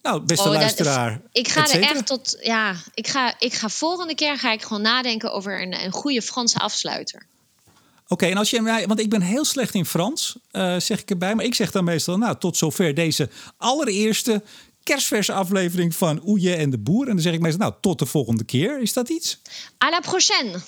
Nou, beste oh, luisteraar. Dat, ik ga er echt tot. Ja, ik ga, ik ga volgende keer ga ik gewoon nadenken over een, een goede Franse afsluiter. Oké, okay, en als je mij, want ik ben heel slecht in Frans, uh, zeg ik erbij. Maar ik zeg dan meestal, nou, tot zover deze allereerste kerstverse aflevering van Oeje en de Boer. En dan zeg ik meestal, nou, tot de volgende keer. Is dat iets? À la prochaine.